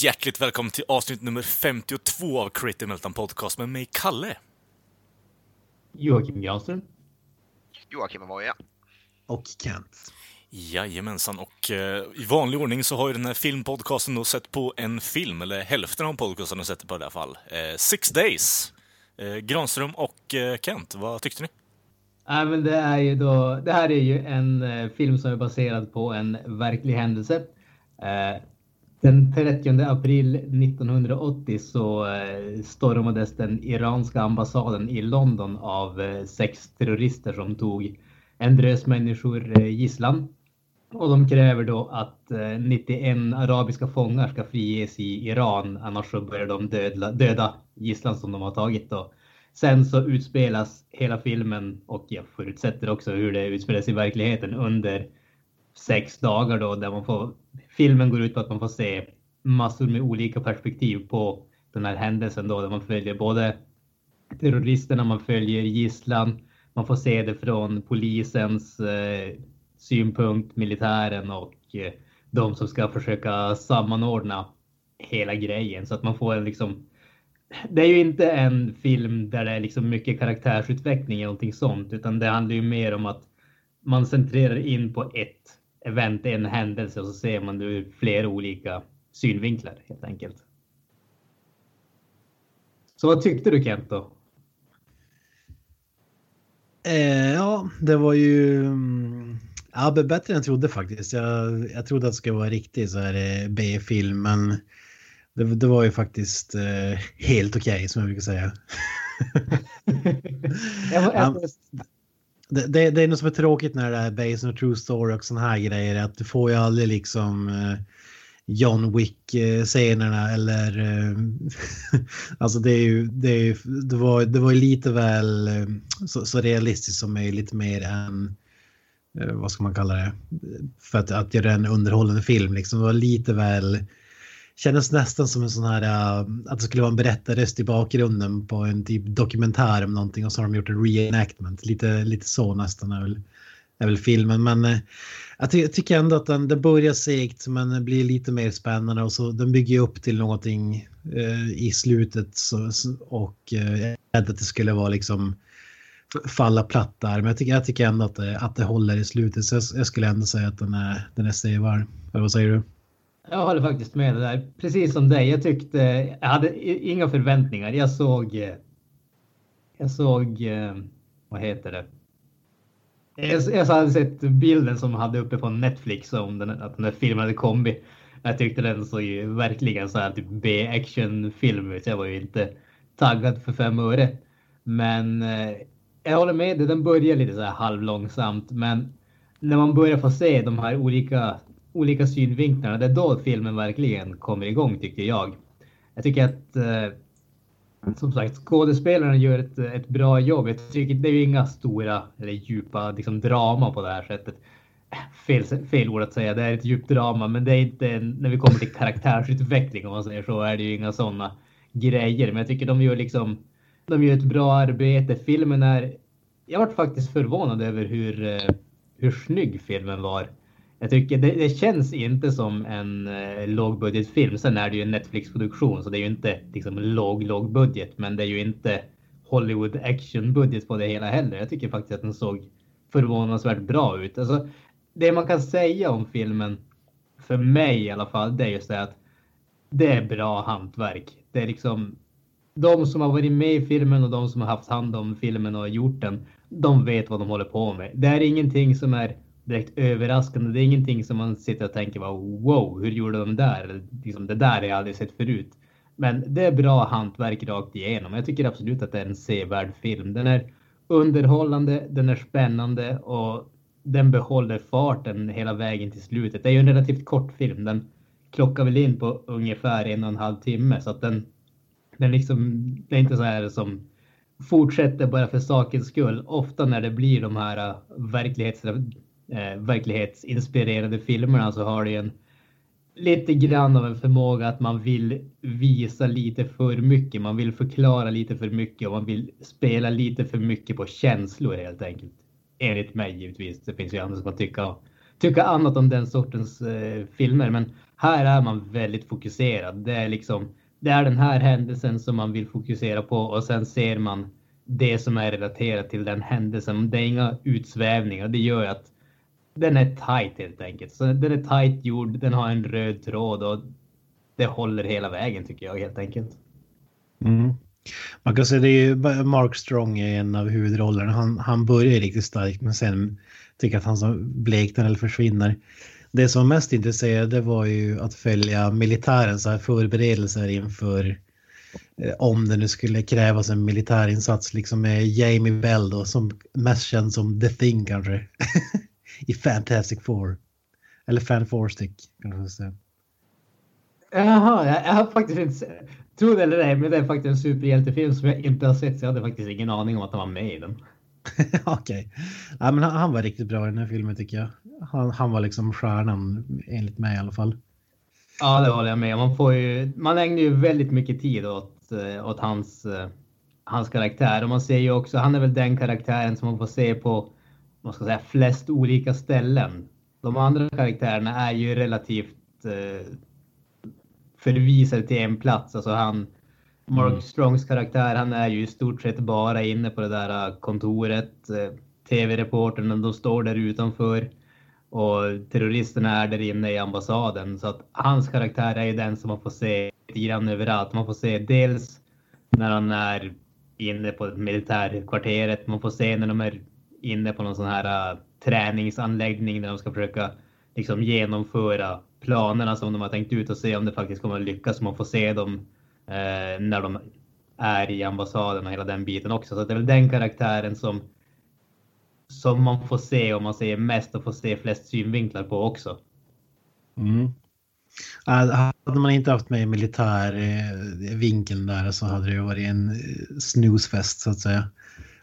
Hjärtligt välkommen till avsnitt nummer 52 av Creative Meltdown Podcast med mig, Kalle. Joakim Granström. Joakim Avoya. Och Kent. Jajamensan, och eh, i vanlig ordning så har ju den här filmpodcasten då sett på en film, eller hälften av podcasten har sett på i alla fall. Eh, Six Days. Eh, Granström och eh, Kent, vad tyckte ni? Ja, men det, är ju då, det här är ju en eh, film som är baserad på en verklig händelse. Den 30 april 1980 så eh, stormades den iranska ambassaden i London av eh, sex terrorister som tog en drös människor eh, gisslan. Och de kräver då att 91 arabiska fångar ska friges i Iran, annars så börjar de döda, döda gisslan som de har tagit. Då. Sen så utspelas hela filmen, och jag förutsätter också hur det utspelas i verkligheten, under sex dagar då där man får filmen går ut på att man får se massor med olika perspektiv på den här händelsen då där man följer både terroristerna, man följer gisslan, man får se det från polisens eh, synpunkt, militären och eh, de som ska försöka sammanordna hela grejen. Så att man får en liksom det är ju inte en film där det är liksom mycket karaktärsutveckling eller någonting sånt, utan det handlar ju mer om att man centrerar in på ett event, en händelse och så ser man det ur flera olika synvinklar helt enkelt. Så vad tyckte du Kent då? Eh, ja, det var ju mm, ja, bättre än jag trodde faktiskt. Jag, jag trodde att det skulle vara riktigt så här eh, B-film, men det, det, var ju faktiskt eh, helt okej okay, som jag brukar säga. jag, jag, det, det, det, är något som är tråkigt när det är based on true story och sådana här grejer. Att du får ju aldrig liksom eh, John Wick-scenerna eller... Eh, alltså det är ju... Det, är, det, var, det var ju lite väl eh, så, så realistiskt som möjligt mer än... Eh, vad ska man kalla det? För att, att göra en underhållande film liksom. Det var lite väl kändes nästan som en sån här, uh, att det skulle vara en berättarröst i bakgrunden på en typ dokumentär om någonting och så har de gjort en reenactment. Lite, lite så nästan är väl, är väl filmen. Men uh, jag, ty jag, tycker ändå att den, den börjar segt men blir lite mer spännande och så den bygger upp till någonting uh, i slutet så, och jag är rädd att det skulle vara liksom falla platt där. Men jag tycker, jag tycker ändå att det, att det håller i slutet så jag, jag skulle ändå säga att den är, den är sevärd. Vad säger du? Jag håller faktiskt med dig där. Precis som dig. Jag tyckte, jag hade inga förväntningar. Jag såg, eh, jag såg, eh, vad heter det? Jag, jag hade sett bilden som hade uppe på Netflix om den, att den där filmen hade kommit. Jag tyckte den såg ju verkligen så här typ B-action-film ut. Jag var ju inte taggad för fem öre. Men eh, jag håller med dig, den börjar lite så här halvlångsamt. Men när man börjar få se de här olika olika synvinklarna. Det är då filmen verkligen kommer igång tycker jag. Jag tycker att eh, som sagt skådespelarna gör ett, ett bra jobb. Jag tycker det är ju inga stora eller djupa liksom, drama på det här sättet. Fel, fel ord att säga, det är ett djupt drama, men det är inte när vi kommer till karaktärsutveckling om man säger så är det ju inga sådana grejer. Men jag tycker de gör liksom. De gör ett bra arbete. Filmen är. Jag vart faktiskt förvånad över hur eh, hur snygg filmen var jag tycker det, det, känns inte som en eh, lågbudgetfilm. Sen är det ju en Netflix-produktion så det är ju inte liksom låg, låg budget. Men det är ju inte Hollywood action-budget på det hela heller. Jag tycker faktiskt att den såg förvånansvärt bra ut. Alltså, det man kan säga om filmen, för mig i alla fall, det är just det att det är bra hantverk. Det är liksom de som har varit med i filmen och de som har haft hand om filmen och gjort den. De vet vad de håller på med. Det är ingenting som är direkt överraskande. Det är ingenting som man sitter och tänker wow, hur gjorde de där? Liksom, det där har jag aldrig sett förut. Men det är bra hantverk rakt igenom. Jag tycker absolut att det är en sevärd film. Den är underhållande, den är spännande och den behåller farten hela vägen till slutet. Det är ju en relativt kort film. Den klockar väl in på ungefär en och en halv timme så att den, den liksom, det är inte så här som fortsätter bara för sakens skull. Ofta när det blir de här äh, verklighets, eh, verklighetsinspirerade filmerna så har det ju en lite grann av en förmåga att man vill visa lite för mycket. Man vill förklara lite för mycket och man vill spela lite för mycket på känslor helt enkelt. Enligt mig givetvis. Det finns ju andra som kan tycka, tycka annat om den sortens eh, filmer, men här är man väldigt fokuserad. Det är liksom, det är den här händelsen som man vill fokusera på och sen ser man det som är relaterat till den händelsen. Det är inga utsvävningar. Det gör att den är tight helt enkelt. Så den är tight gjord, den har en röd tråd och det håller hela vägen tycker jag helt enkelt. Mm. Man kan säga det är ju Mark Strong är en av huvudrollerna. Han, han börjar riktigt starkt men sen tycker att han som bleknar eller försvinner. Det som var mest intresserade var ju att följa militärens förberedelser inför eh, om det nu skulle krävas en militärinsats liksom med Jamie Bell då som mest känd som The Thing kanske. i Fantastic Four. Eller Fan Four Stick kan man säga. Jaha, jag, jag har faktiskt inte Tro det eller ej, men det är faktiskt en superhjältefilm som jag inte har sett så jag hade faktiskt ingen aning om att han var med i den. Okej. Okay. Ja, men han, han, var riktigt bra i den här filmen tycker jag. Han, han var liksom stjärnan enligt mig i alla fall. Ja, det håller jag med Man, får ju, man ägnar ju väldigt mycket tid åt, eh, åt hans, eh, hans karaktär och man ser ju också, han är väl den karaktären som man får se på man ska säga, flest olika ställen. De andra karaktärerna är ju relativt eh, förvisade till en plats. Alltså han, Mark mm. Strongs karaktär, han är ju i stort sett bara inne på det där kontoret. Eh, TV-reporterna, de står där utanför och terroristerna är där inne i ambassaden. Så att hans karaktär är ju den som man får se lite grann överallt. Man får se dels när han är inne på militärkvarteret, man får se när de är inne på någon sån här uh, träningsanläggning där de ska försöka liksom genomföra planerna som de har tänkt ut och se om det faktiskt kommer att lyckas. Man får se dem uh, när de är i ambassaden och hela den biten också. Så det är väl den karaktären som som man får se om man ser mest och får se flest synvinklar på också. Mm. Äh, hade man inte haft med militärvinkeln eh, där så hade det varit en eh, snusfest så att säga.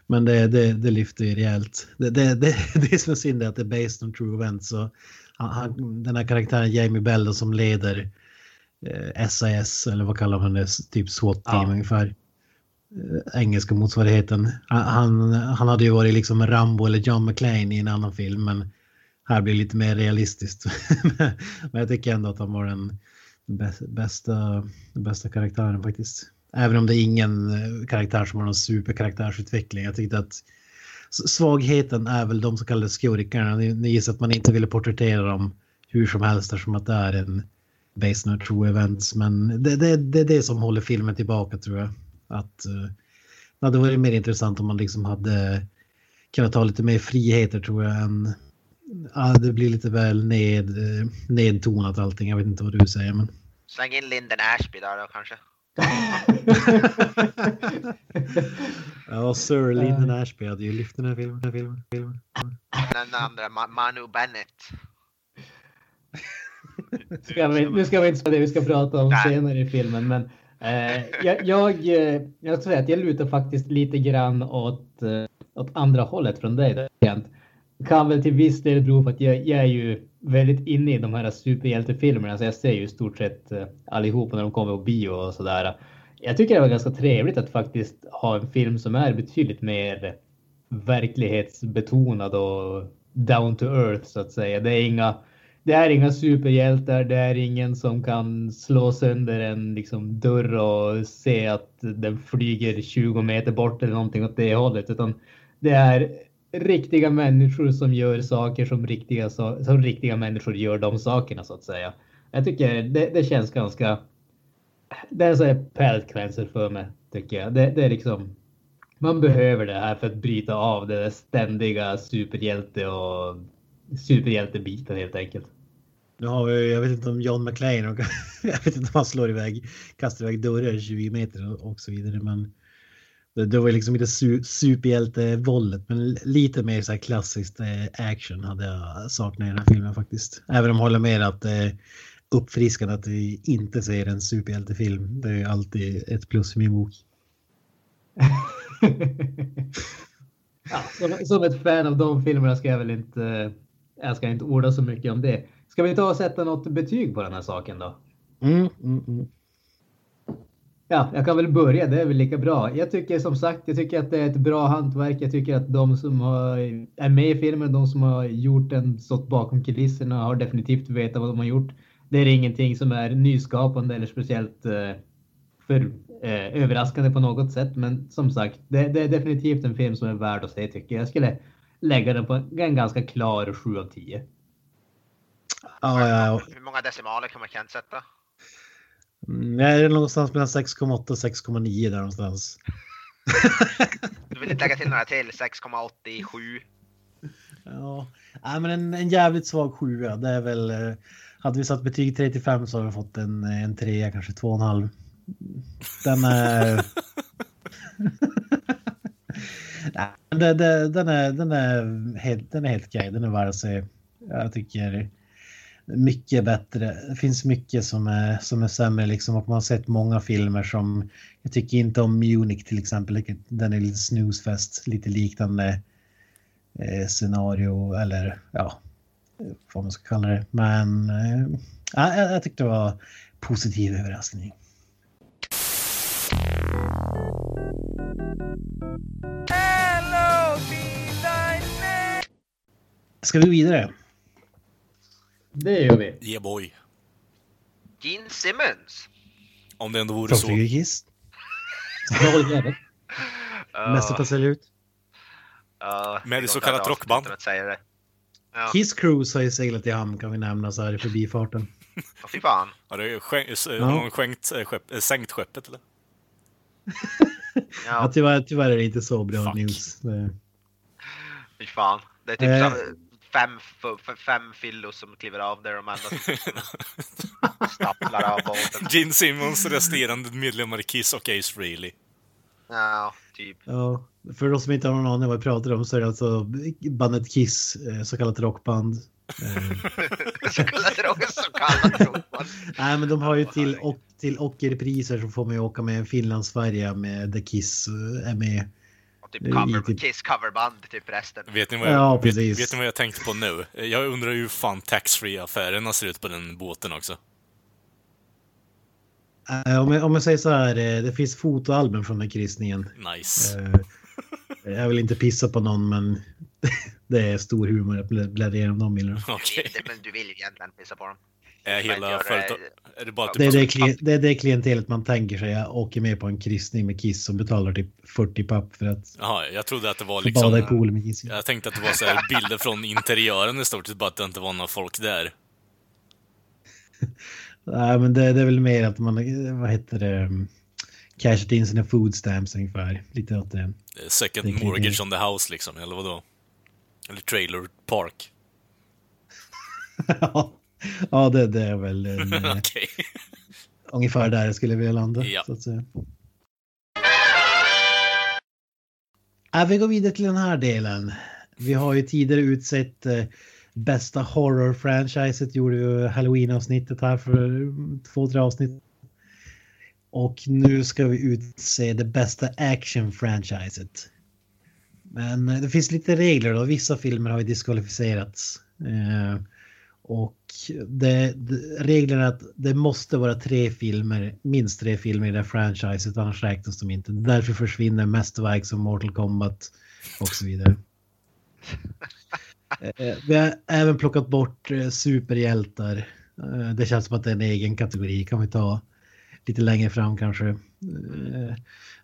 Men det, det, det lyfter ju rejält. Det, det, det, det är synd är att det är based on true events. Så han, den här karaktären Jamie Bell som leder eh, SAS eller vad kallar man det? Typ SWAT-team ja. ungefär. Eh, engelska motsvarigheten. Han, han hade ju varit liksom Rambo eller John McClane i en annan film men här blir det lite mer realistiskt. men jag tycker ändå att han var den bästa, bästa karaktären faktiskt. Även om det är ingen eh, karaktär som har någon superkaraktärsutveckling. Jag tyckte att svagheten är väl de så kallade skurkarna. Ni, ni gissar att man inte ville porträttera dem hur som helst eftersom att det är en Base No true events. Men det, det, det är det som håller filmen tillbaka tror jag. Att uh, det hade varit mer intressant om man liksom hade kunnat ta lite mer friheter tror jag än uh, det blir lite väl ned, uh, nedtonat allting. Jag vet inte vad du säger men. Släng in Linden Ashby där då kanske. ja, Sir Lyndon Ashby hade ju lyft den här filmen. Den, här filmen, filmen. den andra, Manu Bennett. Ska vi, nu ska vi inte säga det vi ska prata om Nej. senare i filmen, men eh, jag, jag, eh, jag tror att jag lutar faktiskt lite grann åt, eh, åt andra hållet från dig. Kent. Kan väl till viss del bero på att jag, jag är ju väldigt inne i de här superhjältefilmerna, så jag ser ju i stort sett eh, allihopa när de kommer på bio och sådär. Jag tycker det var ganska trevligt att faktiskt ha en film som är betydligt mer verklighetsbetonad och down to earth så att säga. Det är inga, det är inga superhjältar, det är ingen som kan slå sönder en liksom, dörr och se att den flyger 20 meter bort eller någonting åt det hållet, utan det är riktiga människor som gör saker som riktiga, som riktiga människor gör de sakerna så att säga. Jag tycker det, det känns ganska. Det är så här palate för mig tycker jag. Det, det, är liksom. Man behöver det här för att bryta av det ständiga superhjälte och superhjältebiten helt enkelt. Nu har vi, jag vet inte om John McClane och jag vet inte om han slår iväg, kastar iväg dörrar 20 meter och, och så vidare. Men det, det var liksom inte su superhjälte-våldet, men lite mer så här klassiskt eh, action hade jag saknat i den här filmen faktiskt. Även om jag håller med att det är uppfriskande att vi inte ser en superhjältefilm. Det är alltid ett plus i min bok. ja, som, som ett fan av de filmerna ska jag väl inte. Jag ska inte orda så mycket om det. Ska vi ta och sätta något betyg på den här saken då? Mm, mm, mm. Ja, jag kan väl börja. Det är väl lika bra. Jag tycker som sagt, jag tycker att det är ett bra hantverk. Jag tycker att de som har, är med i filmen, de som har gjort den, stått bakom kulisserna, har definitivt vetat vad de har gjort. Det är ingenting som är nyskapande eller speciellt eh, för, eh, överraskande på något sätt. Men som sagt, det, det, är definitivt en film som är värd att se tycker jag. Jag skulle lägga den på en ganska klar 7 av 10. Ja, ja, Hur många decimaler kan man Kent sätta? Mm, Jag är någonstans mellan 6,8 och 6,9 där någonstans. Du vill inte lägga till några till? 6,87? Ja, Nej, men en, en jävligt svag sjua. Det är väl. eh, Hade vi satt betyg 35 så hade vi fått en, en trea, kanske 2,5. Den är. Nej, det, det, den är, den är helt, den är helt okej. Den är värd att se. Jag tycker mycket bättre. Det finns mycket som är, som är sämre liksom och man har sett många filmer som jag tycker inte om Munich till exempel. Den är lite snusfest, lite liknande eh, scenario eller ja, vad man ska kalla det. Men eh, jag, jag tyckte det var positiv överraskning. Ska vi gå vidare? Det gör vi. Yeah boy. Gene Simmons? Om det ändå vore så. Bra jävel. Mästare på att sälja ut. Ja, Med det ett så kallat rockband. Ja, Kiss Cruise har ju seglat i hamn kan vi nämna så här i förbifarten. Åh, fy fan. Har du skänkt, Ja. har någon skänkt, skepp, äh, sänkt skeppet eller? Ja, Ja, tyvärr, tyvärr är det inte så bra Fuck. news. Fy fan. Det är typ Eh. Fem, fem fillos som kliver av där de andra staplar av båten. Gene Simmons resterande medlemmar i Kiss och Ace Frehley. Ja, typ. Ja, för de som inte har någon aning vad vi pratar om så är det alltså bandet Kiss, eh, så kallat rockband. Så kallat rock, så kallat rockband. Nej, men de har ju till, och, till ockerpriser så får man ju åka med en Finlandsfärja med The Kiss eh, är med. Typ cover, typ- Kiss coverband, typ resten. Vet ni vad jag, Ja, vet, precis. vet ni vad jag tänkte på nu? Jag undrar hur fan taxfree affärerna ser ut på den båten också. Eh, Om jag, om jag säger så här, eh, det finns fotoalbum från den kristningen. Nice. Eh, Jag vill inte pissa på någon men det är stor humor att blä- bläddra igenom de bilderna. Inte, men du vill ju egentligen pissa på dem. Är hela företag... Är det bara typ Det är det, att- kli- det är det klientelet man tänker sig. Jag åker med på en kristning med Kiss som betalar typ 40 papp för att Jaha, jag trodde att det var få bada i liksom... poolen med Kiss. Jag tänkte att det var så här bilder från interiören i stort sett, bara att det inte var några folk där. Nej, men det, det är väl mer att man, vad heter det, um, cashat in sina food stamps ungefär. Lite åt det. Second Det mortgage on the house liksom, eller vadå? Eller trailer park. ja, det, det är väl en, eh, Okej. ungefär där jag skulle vilja landa. Ja. Så att säga. Ja, vi går vidare till den här delen. Vi har ju tidigare utsett eh, bästa horror-franchiset, gjorde vi halloween-avsnittet här för två, tre avsnitt. Och nu ska vi utse det bästa action-franchiset. Men eh, det finns lite regler då. Vissa filmer har ju diskvalificerats. Eh, och det, det, reglerna är att det måste vara tre filmer, minst tre filmer i det här franchiset, annars räknas de inte. Därför försvinner mästerverk som Mortal Kombat och så vidare. Eh, Vi har även plockat bort eh, superhjältar. Eh, Det känns som att det är en egen kategori, kan vi ta lite längre fram kanske.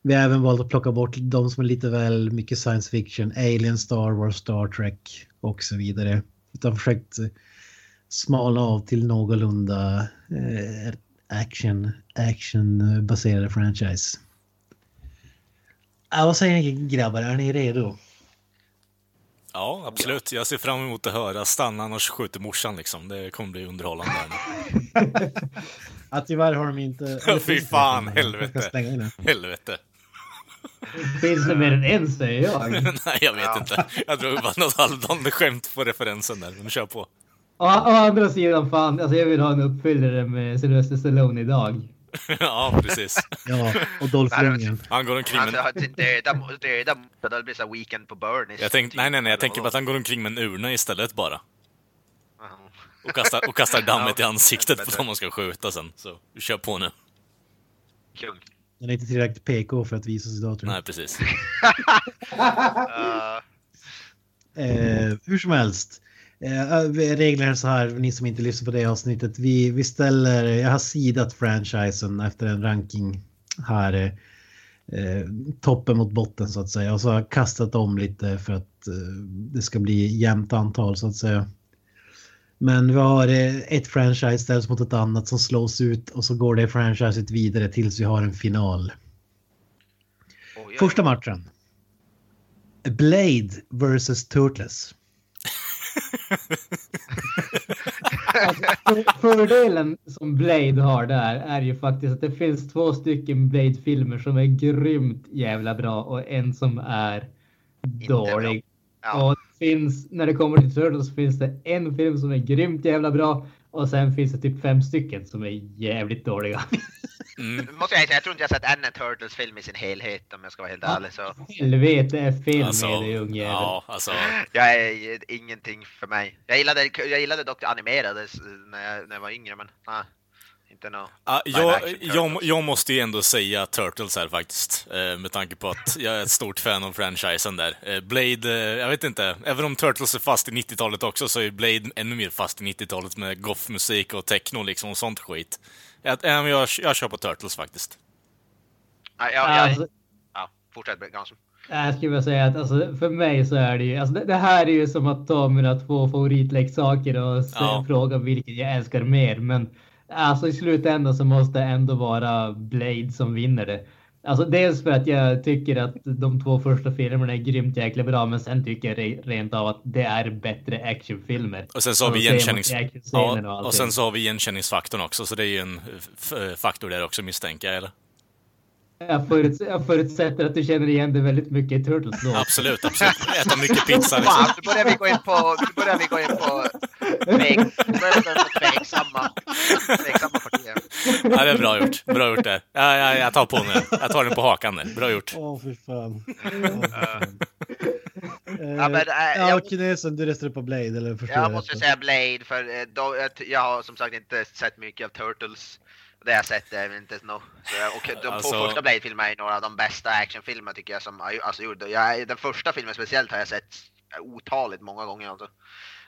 Vi har även valt att plocka bort de som är lite väl mycket science fiction, Alien, Star Wars, Star Trek och så vidare. Utan försökt smalna av till någorlunda eh, action, actionbaserade franchise. Ja, vad säger ni grabbar, är ni redo? Ja, absolut. Jag ser fram emot att höra. Stanna annars skjuter morsan liksom. Det kommer bli underhållande. Ja, tyvärr har de inte... Ja, fy fan, helvete. Helvete. Finns det mer än en säger jag. Nej, jag vet Ja. inte. Jag drog bara något halvdant skämt på referensen där, men kör på. Å, å andra sidan, fan, alltså jag vill ha en uppfyllare med Sylvester Stallone idag. ja, precis. Ja, och Dolph Lundgren. Han går omkring med... Alltså, att döda, döda, det blir så weekend på Bernies. Jag tänkte, nej, nej, nej, jag tänker på att han går omkring med en urna istället bara. Och kastar, och kastar dammet i ansiktet på dem man ska skjuta sen. Så kör på nu. Kung. Den är inte tillräckligt PK för att visas idag tror jag. Nej, precis. Uh, Eh, hur som helst. Eh, reglerna är så här, ni som inte lyssnar på det avsnittet. Vi, vi ställer, jag har sidat franchisen efter en ranking här. Eh, toppen mot botten så att säga. Och så har jag kastat om lite för att eh, det ska bli jämnt antal så att säga. Men vi har eh, ett franchise ställs mot ett annat som slås ut och så går det franchiset vidare tills vi har en final. oj, oj. Första matchen. Blade vs Turtles. För- Fördelen som Blade har där är ju faktiskt att det finns två stycken Blade-filmer som är grymt jävla bra och en som är dålig. Ja. Och finns, när det kommer till Turtles finns det en film som är grymt jävla bra och sen finns det typ fem stycken som är jävligt dåliga. Mm. Måste jag säga, jag tror inte jag sett en Turtles-film i sin helhet om jag ska vara helt ärlig. Så Helvete är fel Alltså, med dig ungjävel. ja, alltså. jag är ingenting för mig. Jag gillade, jag gillade dock det animerade när jag, när jag var yngre, men nej. Inte. Ja, Live jag, jag, jag måste ju ändå säga Turtles här faktiskt. eh, Med tanke på att jag är ett stort fan av franchisen där. Eh, Blade, eh, jag vet inte. Även om Turtles är fast i 90-talet också så är Blade ännu mer fast i 90-talet med goth-musik och techno liksom och sånt skit. Jag, jag, jag, jag kör på Turtles faktiskt. Nej, jag, jag, Alltså, ja, fortsätt Granström. Jag skulle vilja säga att alltså, för mig så är det ju, alltså, det, det här är ju som att ta mina två favoritleksaker och Ja. fråga vilken jag älskar mer. Men alltså i slutändan så måste det ändå vara Blade som vinner det. Alltså dels för att jag tycker att de två första filmerna är grymt jäkla bra, men sen tycker jag re- rent av att det är bättre actionfilmer. Och sen så har vi igenkännings... Ja, och sen så har vi igenkänningsfaktorn också, så det är ju en faktor där också misstänker jag, eller? Jag, föruts jag förutsätter att du känner igen det väldigt mycket i Turtles då. Absolut, absolut. Äta mycket pizza liksom. Fan, nu börjar vi gå in på, nu börjar vi gå in på, nu tveksamma, tveksamma partier. Ja, det är bra gjort. Bra gjort där. Ja, ja, jag tar på nu. Jag tar den på hakan där. Bra gjort. Åh, för fan. Åh, för fan. Ja, men, äh, ja, jag- kinesen, du röstade på Blade, eller Jag måste rätt? säga Blade, för eh, då, jag, jag har som sagt inte sett mycket av Turtles. Det jag sett är inte nå. Så jag, och de Alltså- två första Blade-filmerna är några av de bästa actionfilmerna tycker jag som har alltså, gjort. Jag, den första filmen speciellt har jag sett otaligt många gånger alltså.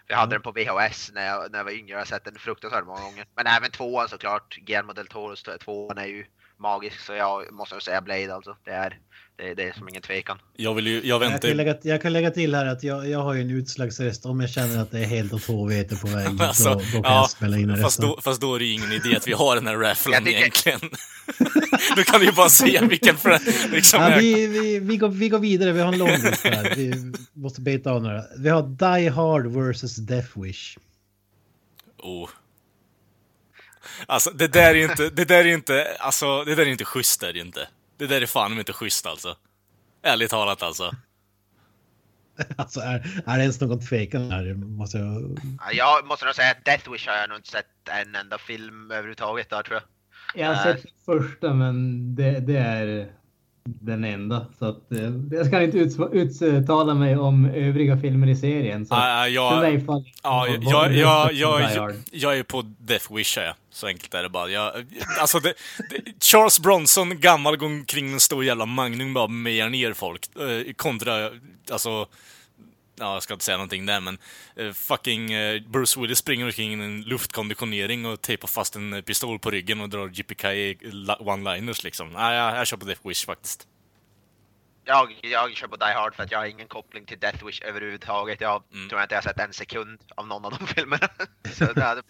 Vi hade den på VHS när jag, när jag var yngre, jag har sett den fruktansvärt många gånger. Men även tvåan såklart, Guillermo del Toros tvåan är ju magisk så jag måste säga Blade alltså. Det är, det, det är som ingen tvekan. Jag vill ju, jag Jag väntar kan, ju... lägga, jag kan lägga till här att jag, jag har ju en utslagsröst. Om jag känner att det är helt åt HVT på väg, Alltså, då, då kan ja, jag spela in Fast då, fast då är det ju ingen idé att vi har den här rafflen Jag tycker- egentligen. du kan ju bara säga vilken... Liksom, Ja, jag- vi, vi, vi, går, vi går vidare, vi har en lång lista här. Vi måste beta av några. Vi har Die Hard vs Death Wish. Oh. Alltså det där är ju inte, det där är ju inte, alltså det där är inte schysst är det inte. Det där är fan inte schysst alltså. Ärligt talat alltså. Alltså är, är det ens någon tvekan här? Måste jag... Ja, Jag måste nog säga att Death Wish har jag nog inte sett en enda film överhuvudtaget där tror jag. Jag har sett den första men det, det är den enda. Så att, eh, jag ska inte uttala mig om övriga filmer i serien. Så för jag, mig faller Ja, jag, jag, jag, Hard. jag är på Death Wish jag. Så enkelt är det bara. Jag, alltså det, det, Charles Bronson, gammal, går omkring med en stor jävla magnum bara mejar ner folk. Eh, kontra, alltså... Ja, jag ska inte säga någonting där, men eh, fucking eh, Bruce Willis springer omkring i en luftkonditionering och tejpar fast en eh, pistol på ryggen och drar JPK one-liners liksom. Nej, jag, jag kör på Death Wish faktiskt. Jag, jag kör på Die Hard för att jag har ingen koppling till Death Wish överhuvudtaget. Jag Mm. tror inte jag har sett en sekund av någon av de filmerna. Så det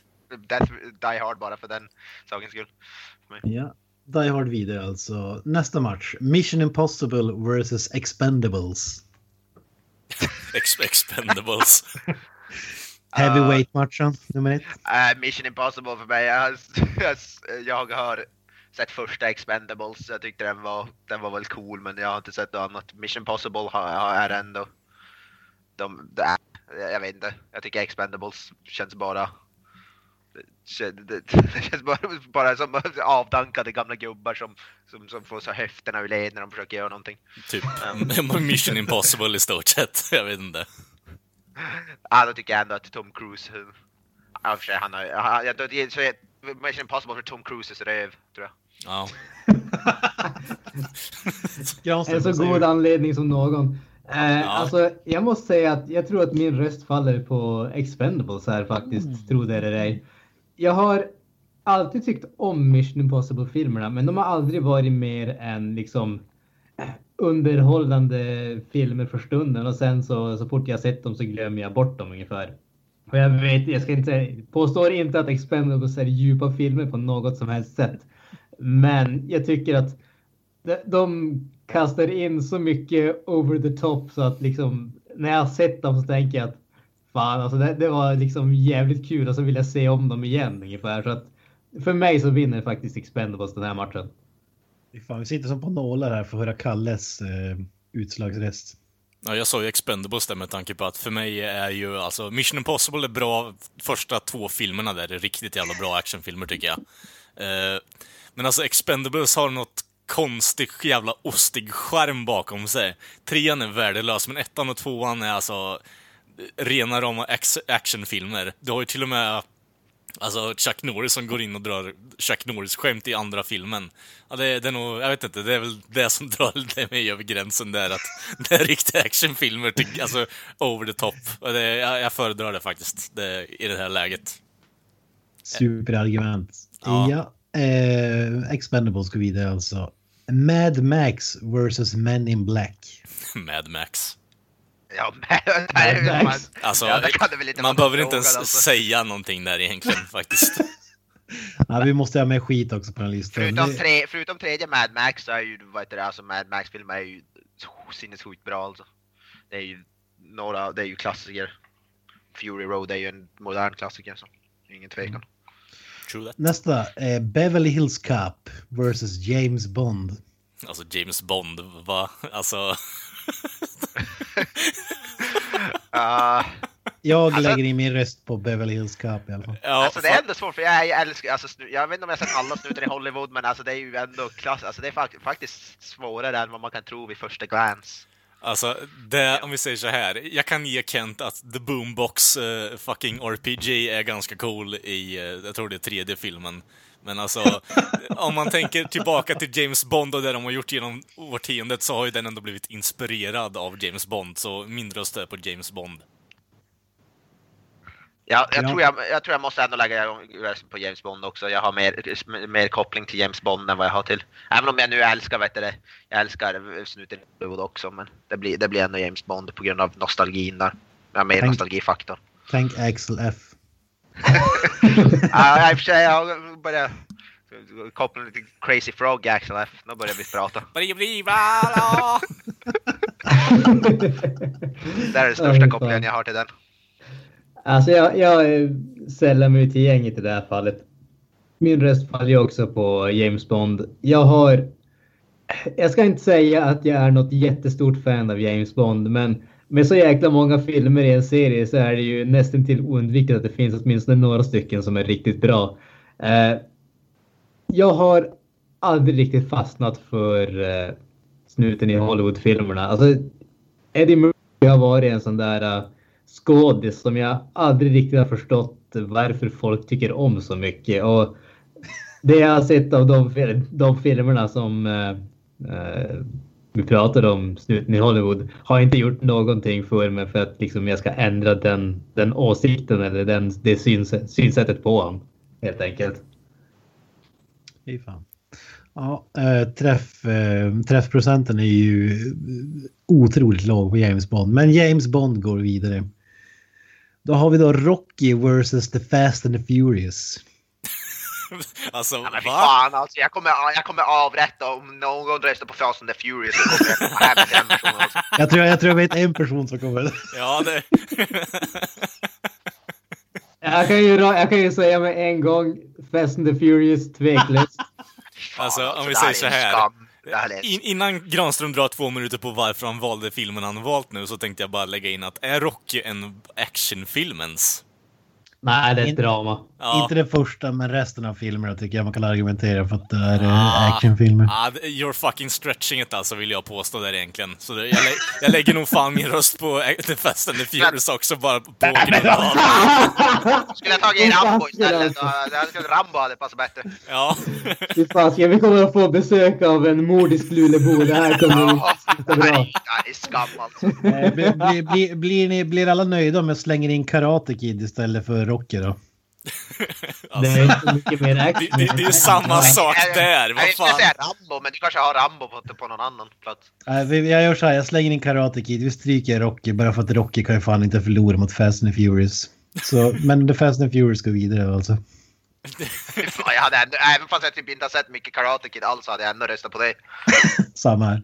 Death, Die Hard bara för den sakens skull. Ja. Die Hard vidare alltså. Nästa match. Mission Impossible vs Expendables. Ex expendables. Heavyweight-matchen, nummer ett. Äh, Mission Impossible för mig. Jag, jag, jag har sett första Expendables. Jag tyckte den var, den var väl cool men jag har inte sett något annat. Mission Possible har, har, är ändå... De, är, jag vet inte. Jag tycker Expendables känns bara... Det, det, det känns bara, bara som avdankade gamla gubbar som, som, som får så höfterna ur led när de försöker göra någonting. Typ Mission Impossible i stort sett. Jag vet inte. Ja, då tycker jag ändå att Tom Cruise... Ja, för sig, han har... Han, jag, jag, så jag, Mission Impossible för Tom Cruises röv, tror jag. Ja. en så god anledning som någon. Eh, ja. Alltså, jag måste säga att jag tror att min röst faller på Expendables här faktiskt, mm. tro det eller ej. Jag har alltid tyckt om Mission Impossible-filmerna, men de har aldrig varit mer än liksom eh, underhållande filmer för stunden och sen så, så fort jag sett dem så glömmer jag bort dem ungefär. Och jag vet, jag ska inte påstår inte att Expendables är djupa filmer på något som helst sätt. Men jag tycker att de, de kastar in så mycket over the top så att liksom när jag har sett dem så tänker jag att fan alltså det, det var liksom jävligt kul och så vill jag se om dem igen ungefär. Så att för mig så vinner faktiskt Expendables den här matchen. Fan, vi sitter som på nålar här för att höra Kalles eh, utslagsrest. Ja, jag sa ju Expendables där med tanke på att för mig är ju alltså Mission Impossible är bra, första två filmerna där är riktigt jävla bra actionfilmer tycker jag. Eh, men alltså Expendables har något konstig jävla ostig skärm bakom sig. Trean är värdelös, men ettan och tvåan är alltså rena rama actionfilmer. Du har ju till och med Alltså Chuck Norris som går in och drar Chuck Norris-skämt i andra filmen. Ja, det, det är nog, jag vet inte, det är väl det som drar mig över gränsen där att det är riktiga actionfilmer, alltså over the top. Det, jag, jag föredrar det faktiskt det, i det här läget. Superargument. Ja. ja eh, Expendables går vidare alltså. Mad Max vs Men in Black. Mad Max. Ja, Mad Max. Alltså, ja, man behöver inte ens alltså. säga någonting där egentligen faktiskt. ja, vi måste ha med skit också på den listan. Förutom, tre, förutom tredje Mad Max så är ju, vad heter det, alltså Mad Max-filmer är ju sinnessjukt bra alltså. Det är ju några, det är ju klassiker. Fury Road är ju en modern klassiker så ingen tvekan. Mm. Nästa, eh, Beverly Hills Cop versus James Bond. Alltså James Bond, va? Alltså... uh, jag alltså, lägger in min röst på Beverly Hills Cop i alla fall. Ja, alltså det är ändå svårt för jag, jag älskar, alltså, jag vet inte om jag sett alla snutar i Hollywood men alltså det är ju ändå klass, alltså det är faktiskt svårare än vad man kan tro vid första glans. Alltså, det, om vi säger så här. Jag kan ge Kent att The Boombox uh, fucking RPG är ganska cool i, uh, jag tror det är tredje filmen. Men alltså, om man tänker tillbaka till James Bond och det de har gjort genom årtiondet så har ju den ändå blivit inspirerad av James Bond, så min röst är på James Bond. Ja, jag, ja. Tror jag, jag tror jag måste ändå lägga rösten på James Bond också. Jag har mer, mer koppling till James Bond än vad jag har till... Även om jag nu älskar, vet du det, jag älskar snuten i också, men det blir, det blir ändå James Bond på grund av nostalgin där. Jag har mer tänk, nostalgifaktor. Tänk Axel F. ja, i och för sig, jag börjar koppla lite Crazy Frog Axel F. Nu börjar vi prata. det är den största kopplingen jag har till den. Alltså jag, jag sällar mig till gänget i det här fallet. Min röst faller också på James Bond. Jag har... Jag ska inte säga att jag är något jättestort fan av James Bond, men med så jäkla många filmer i en serie så är det ju nästan till oundvikligt att det finns åtminstone några stycken som är riktigt bra. Eh, jag har aldrig riktigt fastnat för eh, snuten i Hollywoodfilmerna. Alltså, Eddie Murphy har varit en sån där uh, skådis som jag aldrig riktigt har förstått varför folk tycker om så mycket. Och det jag har sett av de, de filmerna som uh, vi pratade om, snuten i Hollywood, har inte gjort någonting för mig för att liksom, jag ska ändra den, den åsikten eller den, det synsätt, synsättet på honom. Helt enkelt. Fy fan. Ja, eh, träff, eh, träffprocenten är ju otroligt låg på James Bond. Men James Bond går vidare. Då har vi då Rocky vs. The Fast and the Furious. alltså, ja, men va? Fan, alltså, jag, kommer, jag kommer avrätta om någon röstar på Fast and the Furious. Jag, kommer en person alltså. jag, tror, jag tror jag vet en person som kommer. ja, det... jag, kan ju, jag kan ju säga med en gång Fast and the Furious tveklöst. Alltså, om vi det här säger så här. In, innan Granström drar två minuter på varför han valde filmen han valt nu så tänkte jag bara lägga in att är Rocky en actionfilmens? Nej, det är ett drama. Ja. Inte det första, men resten av filmerna tycker jag man kan argumentera för att det är Ah. ah. actionfilmer. Det- you're fucking stretching it alltså, vill jag påstå där egentligen. Så det, jag, lä jag lägger nog fan min röst på eh, The Fast and the Furious också, bara på grund av... Skulle jag tagit fan, Rambo istället, då, jag skulle Rambo hade passat bättre. Ja. Fy fasiken, vi kommer att få besök av en mordisk Lulebo. Det här kommer att sluta det här bra. är skam alltså. Eh, blir, blir, blir, blir, ni, blir alla nöjda om jag slänger in Karate Kid istället för Rocky då? Det är inte mycket mer Det, action. det, det är ju samma sak där, Jag vad fan. säga Rambo, men du kanske har Rambo på, på någon annan plats. Jag gör så här, jag slänger in Karate Kid, vi stryker Rocky bara för att Rocky kan ju fan inte förlora mot Fast and Furious. Så, men The Fast and Furious går vidare alltså. Jag hade ändå, även fast jag typ inte har sett mycket Karate Kid alls hade jag ändå röstat på det. Samma här.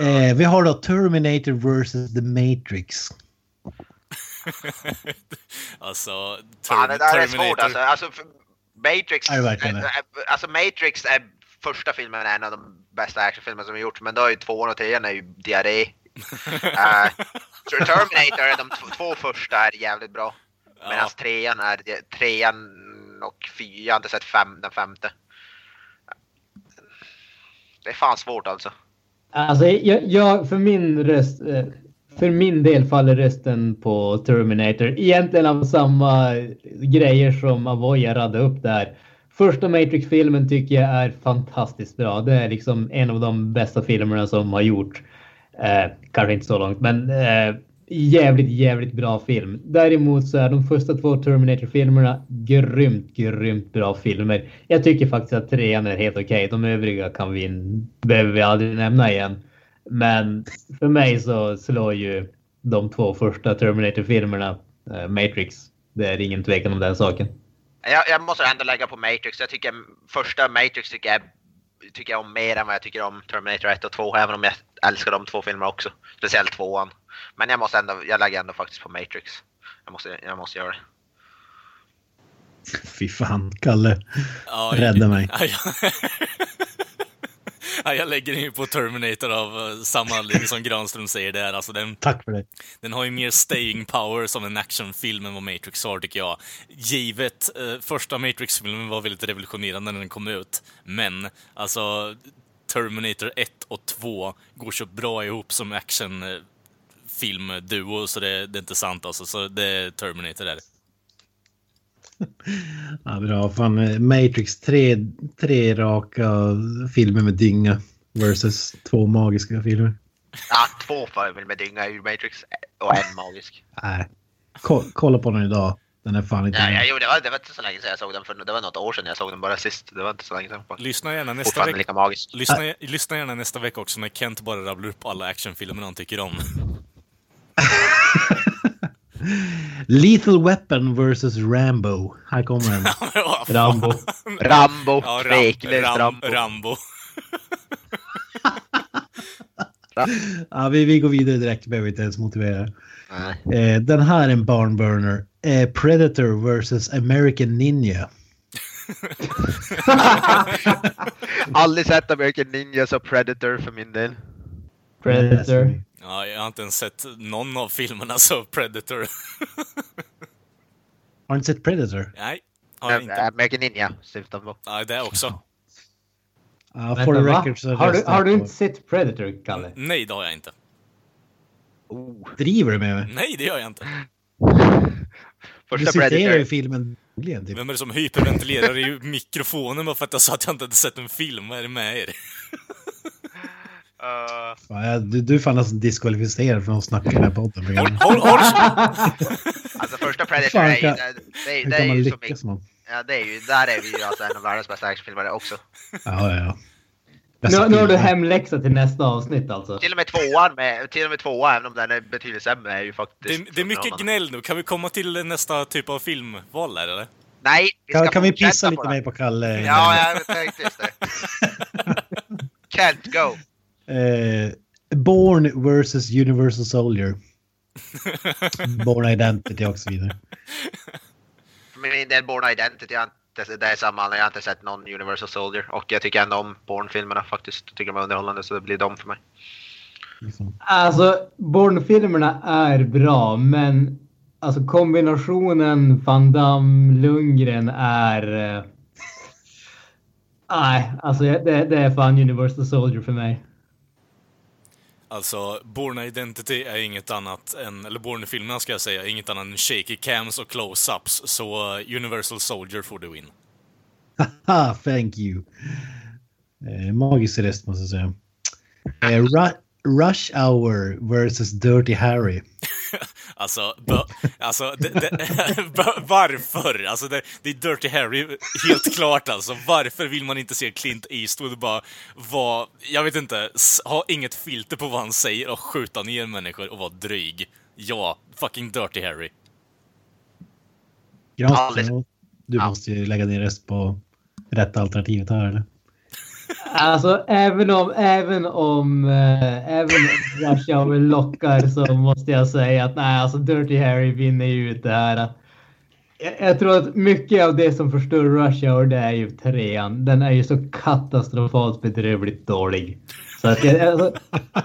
Eh, vi har då Terminator vs. The Matrix. Alltså, Fan, det där är svårt alltså. alltså Matrix, alltså Matrix är första filmen är en av de bästa actionfilmerna som har gjorts, men då är ju tvåan och trean är ju diarré. uh, Terminator, är de två första är jävligt bra. Medan Ja. trean är, trean och fyran, jag har inte sett fem, den femte. Det är fan svårt alltså. Alltså, jag, jag, för min röst, eh, för min del faller rösten på Terminator. Egentligen av samma grejer som Avoya radade upp där. Första Matrix-filmen tycker jag är fantastiskt bra. Det är liksom en av de bästa filmerna som har gjorts. Eh, kanske inte så långt, men eh, jävligt, jävligt bra film. Däremot så är de första två Terminator-filmerna grymt, grymt bra filmer. Jag tycker faktiskt att trean är helt okej. De övriga kan vi, behöver vi aldrig nämna igen. Men för mig så slår ju de två första Terminator-filmerna eh, Matrix. Det är ingen tvekan om den saken. Jag, jag måste ändå lägga på Matrix. Jag tycker första Matrix tycker jag, tycker jag om mer än vad jag tycker om Terminator 1 och 2. Även om jag älskar de två filmerna också. Speciellt tvåan. Men jag måste ändå, jag lägger ändå faktiskt på Matrix. Jag måste, jag måste göra det. Fy fan, Kalle. Ja, Rädda mig. Ja, ja. Ja, jag lägger den ju på Terminator av eh, samma anledning som Granström säger där. Alltså den, Tack för det. den har ju mer staying power som en actionfilm än vad Matrix har, tycker jag. Givet, eh, första Matrix-filmen var väldigt revolutionerande när den kom ut. Men, alltså, Terminator 1 och 2 går så bra ihop som actionfilmduo, så det, det är inte sant alltså. Så det är Terminator där. Ja, bra. Fan, eh, Matrix, tre, tre raka filmer med dynga versus två magiska filmer. Ja, två filmer med dynga ur Matrix och en magisk. Nej. Ko kolla på den idag. Den är fan inte Ja, bra. ja, jo, det, var, det var inte så länge sedan jag såg den. För det var något år sedan jag såg den bara sist. Det var inte så länge sedan. Lyssna gärna nästa vecka. lika magisk. Lyssna, lyssna gärna nästa vecka också när Kent bara rabblar upp alla actionfilmer han tycker om. Lethal Weapon versus Rambo. Här kommer den. Rambo. Rambo, Ja, Ram, Ram, Rambo. Rambo. Ja, vi, vi går vidare direkt, behöver inte ens motivera. Nej. Eh, den här är en barnburner. Eh, Predator versus American Ninja. Aldrig sett American Ninjas och Predator för min del. Predator. Ja, jag har inte ens sett någon av filmerna så Predator. Har du inte sett Predator? Nej, har jag inte. American Ninja syftar på. Ja, det också. Vänta, for the record så Har du, har du inte sett Predator, Kalle? Nej, det har jag inte. Oh. Driver du med mig? Nej, det gör jag inte. Du Första citerar ju Predator. filmen dagligen, typ. Vem är det som hyperventilerar i mikrofonen bara för att jag sa att jag inte hade sett en film? Vad är det med er? Uh, Du, du är fan nästan diskvalificerad från att snacka i den här podden. Håll, håll, håll. alltså första Predator Fan, är ju, kan- det, det, Hur det kan är man ju som, lyckas man? ja, det är ju, där är vi ju alltså en av världens bästa actionfilmer också. Ja, ja, ja. Nu, nu har du hemläxa till nästa avsnitt alltså. Till och med tvåan, med, till och med tvåan, även om den är betydligt sämre, är ju faktiskt... Det, det är mycket gnäll nu. Kan vi komma till nästa typ av filmval där, eller? Nej, vi ska Kan, kan vi pissa lite mer på Kalle? Ja, jag tänkte just det. Can't go. Eh, Born versus Universal Soldier. Born Identity och så vidare. För min del, Born Identity, det, det är samma, jag har inte sett någon Universal Soldier och jag tycker ändå om Bourne-filmerna faktiskt. Jag tycker de är underhållande så det blir de för mig. Liksom. Alltså, Bourne-filmerna är bra, men alltså kombinationen Van Damme Lundgren är... eh, Nej, alltså det, det är fan Universal Soldier för mig. Alltså, Born Identity är inget annat än, eller Born-filmerna ska jag säga, är inget annat än shaky cams och close-ups. Så uh, Universal Soldier får du in. Haha, thank you. Eh, magisk rest måste jag säga. Eh, Ru- Rush Hour versus Dirty Harry. Alltså, alltså det, det, bö, varför? Alltså det, det är Dirty Harry, helt klart alltså. Varför vill man inte se Clint Eastwood bara vara, jag vet inte, ha inget filter på vad han säger och skjuta ner människor och vara dryg? Ja, fucking Dirty Harry. Granström, du måste ju lägga din röst på rätt alternativet här eller? Alltså även om, även om, äh, även om Rush Hour lockar så måste jag säga att nej, alltså Dirty Harry vinner ju ut det här. Jag, jag tror att mycket av det som förstör Rush Hour det är ju trean. Den är ju så katastrofalt bedrövligt dålig. Så att jag, alltså,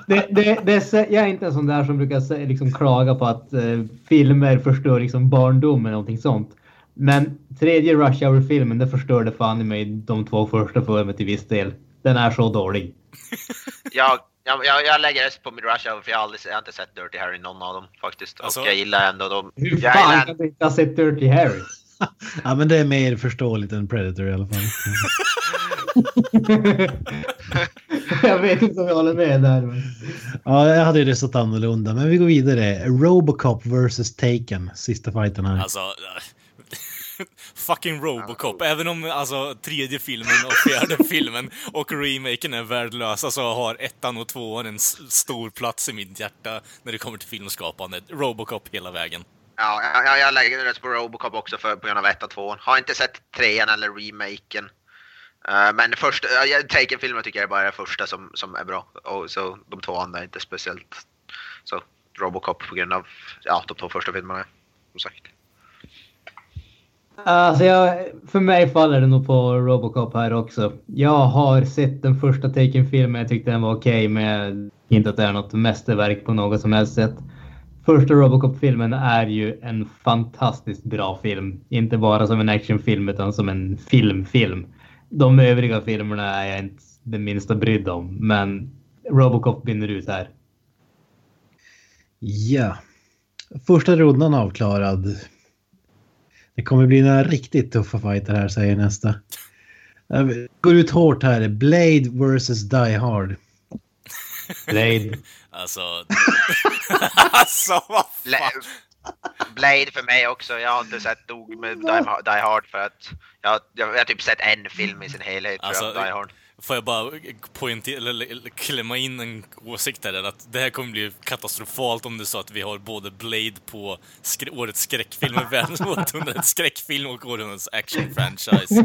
det, det, det, är jag är inte en sån där som brukar liksom klaga på att eh, filmer förstör liksom barndomen eller någonting sånt. Men tredje Rush Hour-filmen, det förstörde fan i mig de två första för mig till viss del. Den är så dålig. Jag, jag, jag, jag lägger röst på min Rush Hour för jag har, aldrig, jag har inte sett Dirty Harry någon av dem faktiskt. Alltså- och jag gillar ändå dem. Hur Jag fan gillar, kan du inte ha sett Dirty Harry? Ja men det är mer förståeligt än Predator i alla fall. jag vet inte om jag håller med där. Men... Ja, jag hade ju röstat annorlunda. Men vi går vidare. Robocop versus Taken. Sista fighten här. Alltså... Fucking Robocop. Även om alltså tredje filmen och fjärde filmen och remaken är värdelösa så har ettan och tvåan en stor plats i mitt hjärta när det kommer till filmskapandet. Robocop hela vägen. ja, jag, jag lägger röst på Robocop också för, på grund av 1 och 2. Har inte sett trean eller remaken. Eh, men första, uh, Taken-filmen tycker jag bara är den första som, som är bra. Och så de två andra är inte speciellt. Så Robocop på grund av ja, de två första filmerna. Som sagt. Alltså jag, för mig faller det nog på Robocop här också. Jag har sett den första Taken-filmen. Jag tyckte den var okej, men inte att det är något mästerverk på något som helst sätt. Första Robocop-filmen är ju en fantastiskt bra film. Inte bara som en actionfilm utan som en filmfilm. De övriga filmerna är jag inte det minsta brydd om, men Robocop vinner ut här. Ja. Första rundan avklarad. Det kommer bli några riktigt tuffa fighter här säger nästa. Går ut hårt här. Blade versus Die Hard. Blade. Alltså... alltså vad fan. Blade för mig också. Jag har inte sett nog med Die, Hard för att jag, jag, jag har typ sett en film i sin helhet Alltså, jag, Die Hard. Får jag bara poängtera, eller, klämma in en åsikt här, att det här kommer bli katastrofalt om det är så att vi har både Blade på skrä årets skräckfilm, världens århundradets skräckfilm och århundradets action-franchise.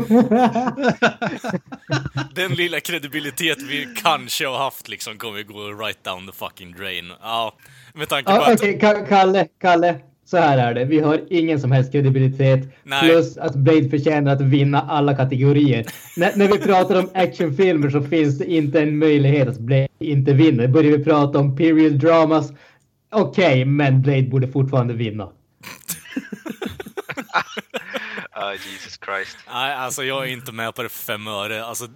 Den lilla kredibilitet vi kanske har haft liksom kommer gå right down the fucking drain. Ja, med tanke på Ja, att... Okej, Ka- Kalle, Kalle. Så här är det. Vi har ingen som helst kredibilitet. Nej. Plus att Blade förtjänar att vinna alla kategorier. när, när vi pratar om actionfilmer så finns det inte en möjlighet att Blade inte vinner. Börjar vi prata om period dramas. Okej, men Blade borde fortfarande vinna. Ah, Jesus Christ. Nej, alltså jag är inte med på det för fem öre. Alltså,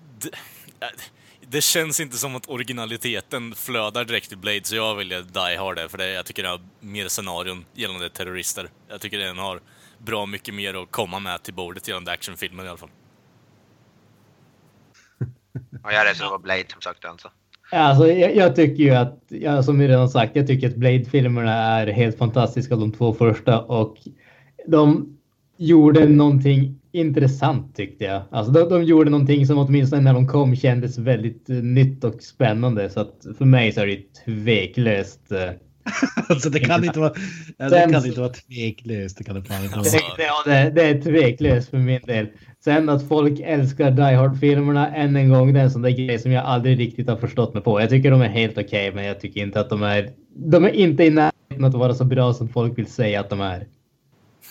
det, känns inte som att originaliteten flödar direkt i Blade, så jag väljer Die Hard där, för det, jag tycker den har mer scenarion gällande terrorister. Jag tycker den har bra mycket mer att komma med till bordet gällande actionfilmer i alla fall. Och jag för Blade som sagt alltså. Alltså, jag, jag tycker ju att, ja, som vi redan sagt, jag tycker att Blade-filmerna är helt fantastiska, de två första. Och de gjorde någonting intressant tyckte jag. Alltså de, de gjorde någonting som åtminstone när de kom kändes väldigt eh, nytt och spännande. Så att för mig så är det tveklöst. eh, Alltså det kan inte vara, det Sen kan inte vara tveklöst. Det kan det fan inte vara. Det, ja, det, det är tveklöst för min del. Sen att folk älskar Die Hard-filmerna än en gång, det är en sån där grej som jag aldrig riktigt har förstått mig på. Jag tycker de är helt okej, men jag tycker inte att de är... De är inte i närheten att vara så bra som folk vill säga att de är.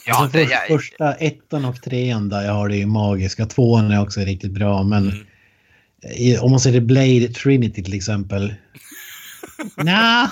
Ja, alltså, det, för, jag, Första ettan och trean där jag har det ju magiska. Tvåan är också riktigt bra men Mm. i, om man säger Blade Trinity till exempel. Nja.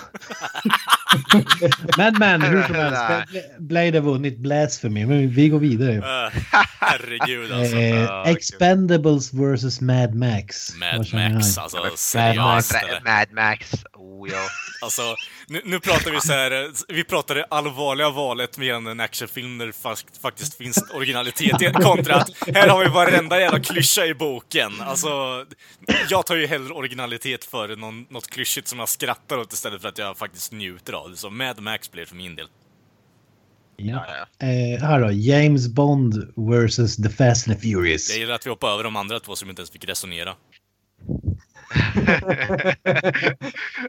men men hur som helst. Bla- Blade har vunnit Blasphemy men vi går vidare. Herregud alltså. Eh, Expendables vs Mad Max. Mad Max, alltså Max. Mad, eller? Mad Max. Oh, ja. Alltså, nu, nu pratar vi så här, vi pratar det allvarliga valet med en actionfilm där det fakt, faktiskt finns originalitet kontra att här har vi varenda jävla klyscha i boken. Alltså, jag tar ju hellre originalitet före någon, något klyschigt som jag skrattar åt istället för att jag faktiskt njuter av det. Så Mad Max blir för min del. Ja. Ja, ja. Eh, här då, James Bond vs The Fast and the Furious. Jag gillar att vi hoppar över de andra två som inte ens fick resonera.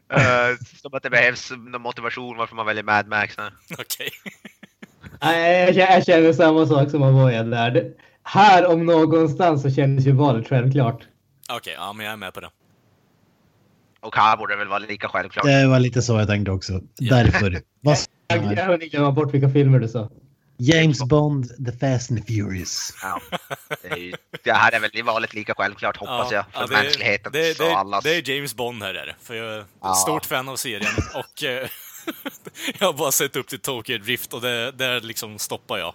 Eh, som att det behövs någon motivation varför man väljer Mad Max. Okej. Nej, jag, jag känner samma sak som Avoya där. Det, här om någonstans så kändes ju valet självklart. Okej, ja men jag är med på det. Och här borde det väl vara lika självklart. Det var lite så jag tänkte också. Därför. Vad Jag, jag? jag hunnit glömma bort vilka filmer du sa. James Bond, The Fast and the Furious. Ja. Det, är ju, det här är väl i valet lika självklart hoppas jag. För ja, det, mänskligheten det, och det, allas. det är James Bond här är det. För jag är Ja. stort fan av serien och eh, jag har bara sett upp till Tokyo Drift och det, där liksom stoppar jag.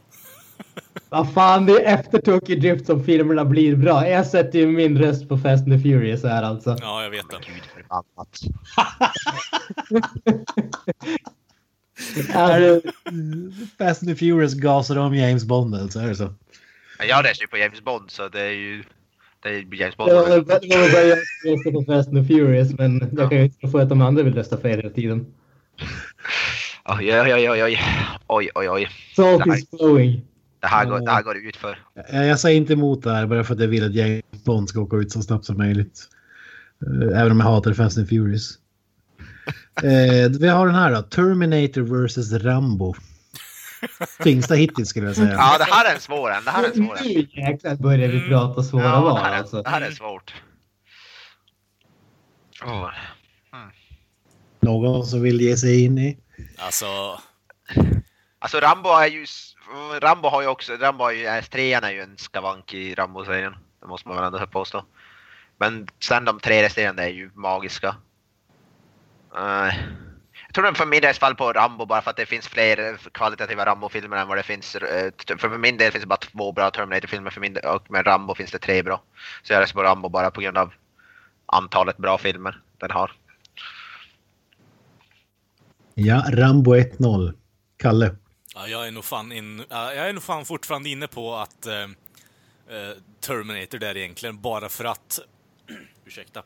Vad fan, det är efter Tokyo Drift som filmerna blir bra. Jag sätter ju min röst på Fast and the Furious här alltså. Ja, jag vet det. Gud förbannat. alltså Fast and the Furious gasar om James Bond, alltså är det så? Men Jag röstar ju på James Bond så det är ju... Det är James Bond. det det var väl bara jag som röstade på Fast and the Furious, men jag kan ju inte få att de andra vill rösta fel hela tiden. Oj, oj, oj, oj, oj. Oj, oj, oj. Salt is flowing. Det här går, det här går ut för. Jag, jag säger inte emot det här bara för att jag vill att James Bond ska åka ut så snabbt som möjligt. Eh, Även om jag hatar Fast and Furious. Eh, vi har den här då. Terminator vs Rambo. Tyngsta hittills skulle jag säga. Ja, det här är en svår en. Det här är en svår en. Nu jäklar börjar vi prata svåra Ja, val det, här, alltså. det här är svårt. Åh. Någon som vill ge sig in i? Alltså, Alltså Rambo är ju... Rambo har ju också... Rambo har ju... S3 är ju en skavank i Rambo-serien. Det måste man väl ändå påstå. Men sen de tre resterande är ju magiska. Eh, jag tror den för min del faller på Rambo bara för att det finns fler kvalitativa Rambo-filmer än vad det finns. eh, För min del finns det bara två bra Terminator-filmer för min del, och med Rambo finns det tre bra. Så jag röstar på Rambo bara på grund av antalet bra filmer den har. Ja, Rambo 1-0. Kalle. ja, jag är nog fan in, ja, jag är nog fan fortfarande inne på att eh, eh, Terminator där egentligen, bara för att... ursäkta.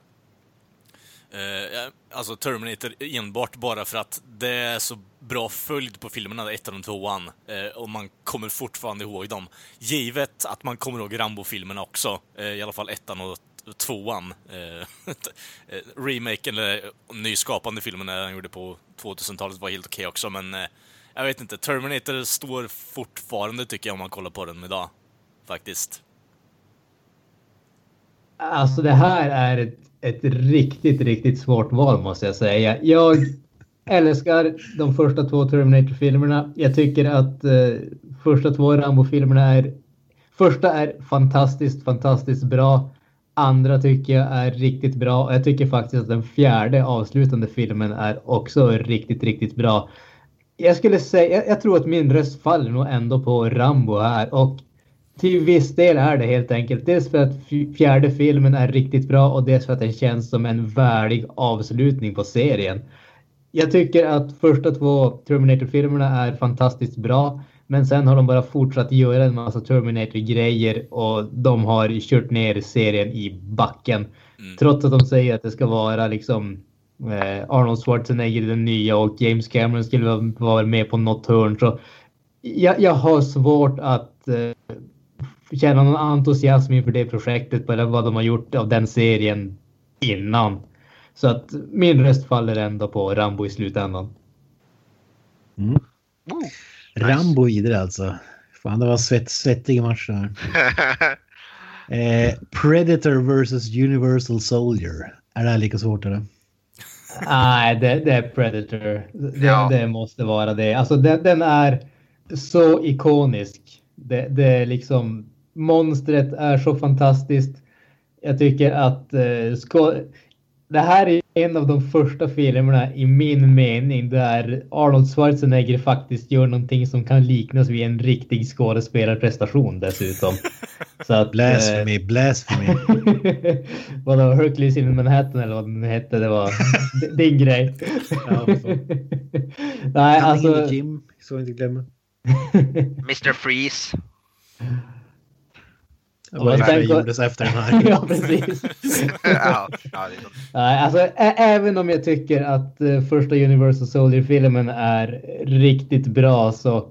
Eh, alltså Terminator enbart bara för att det är så bra följd på filmerna, ettan och tvåan, eh, och man kommer fortfarande ihåg dem. Givet att man kommer ihåg Rambo-filmerna också, eh, i alla fall ettan och tvåan. Eh, eh remaken, eller nyskapande filmen eh, han gjorde på 2000-talet var helt okej också, men eh, jag vet inte, Terminator står fortfarande tycker jag om man kollar på den idag. Faktiskt. Alltså det här är ett, ett riktigt, riktigt svårt val måste jag säga. Jag älskar de första två Terminator-filmerna. Jag tycker att eh, första två Rambo-filmerna är... Första är fantastiskt, fantastiskt bra. Andra tycker jag är riktigt bra. Och jag tycker faktiskt att den fjärde avslutande filmen är också riktigt, riktigt bra. Jag skulle säga, jag, jag tror att min röst faller nog ändå på Rambo här och till viss del är det helt enkelt. Dels för att fjärde filmen är riktigt bra och dels för att den känns som en värdig avslutning på serien. Jag tycker att första två Terminator-filmerna är fantastiskt bra. Men sen har de bara fortsatt göra en massa Terminator-grejer och de har kört ner serien i backen. Mm. Trots att de säger att det ska vara liksom eh, Arnold Schwarzenegger den nya och James Cameron skulle vara- vara med på något hörn. Så jag, jag har svårt att eh, känna någon entusiasm inför det projektet eller vad de har gjort av den serien innan. Så att min röst faller ändå på Rambo i slutändan. Mm. Woo. Rambo vidare alltså. Fan, det var svett, svettiga matcher. Eh, Predator vs Universal Soldier. Är det här lika svårt eller? Nej, det, det är Predator. Det, Ja. det måste vara det. Alltså den, den är så ikonisk. Det, det är liksom monstret är så fantastiskt. Jag tycker att eh, ska, det här är en av de första filmerna i min mening där Arnold Schwarzenegger faktiskt gör någonting som kan liknas vid en riktig skådespelarprestation dessutom. Så att, blasphemy, eh, blasphemy. Vadå, Hercules in Manhattan eller vad den hette, det var din grej. ja, Nej, alltså. Jim, så inte glömma. Mr Freeze. Vad det gjordes efter den här. ja, precis. ja, Nej, alltså, även om jag tycker att uh, första Universal Soldier-filmen är riktigt bra så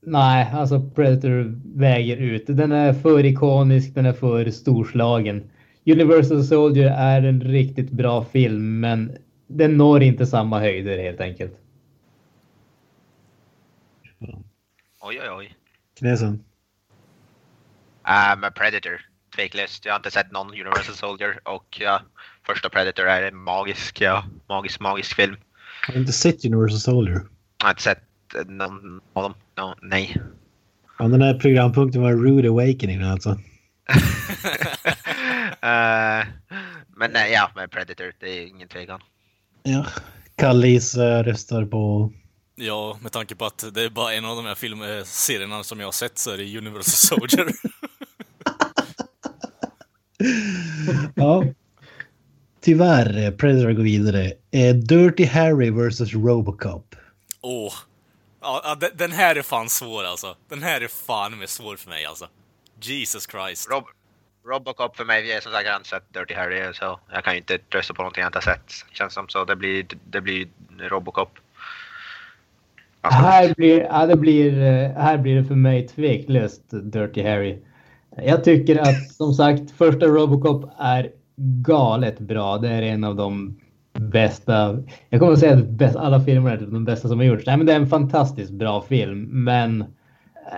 nej, alltså Predator väger ut. Den är för ikonisk, den är för storslagen. Universal Soldier är en riktigt bra film, men den når inte samma höjder helt enkelt. Oj, oj, oj. Knäsen. Um, Predator, tveklöst. Jag har inte sett någon Universal Soldier och ja, första Predator är en magisk, ja, magisk, magisk film. Har du inte sett Universal Soldier? Jag har inte sett någon av dem. No, nej. Ja, den här programpunkten var Rude Awakening alltså. uh, men nej, ja, med Predator, det är ingen tvekan. Ja, Kallis uh, röstar på Ja, med tanke på att det är bara en av de här filmserierna som jag har sett så är det Universal Soldier. ja. Tyvärr, Predator går vidare. Eh, Dirty Harry vs Robocop. Åh. Oh. Ja, den här är fan svår alltså. Den här är fan med svår för mig alltså. Jesus Christ. Rob Robocop för mig, jag som sagt jag har inte sett Dirty Harry så jag kan ju inte rösta på någonting jag inte har sett. Känns som så det blir, det blir Robocop. Här blir, ja, det blir, eh, här blir det för mig tveklöst Dirty Harry. Jag tycker att som sagt första Robocop är galet bra. Det är en av de bästa. Jag kommer att säga att alla filmer är de bästa som har gjorts. Nej, men det är en fantastiskt bra film, men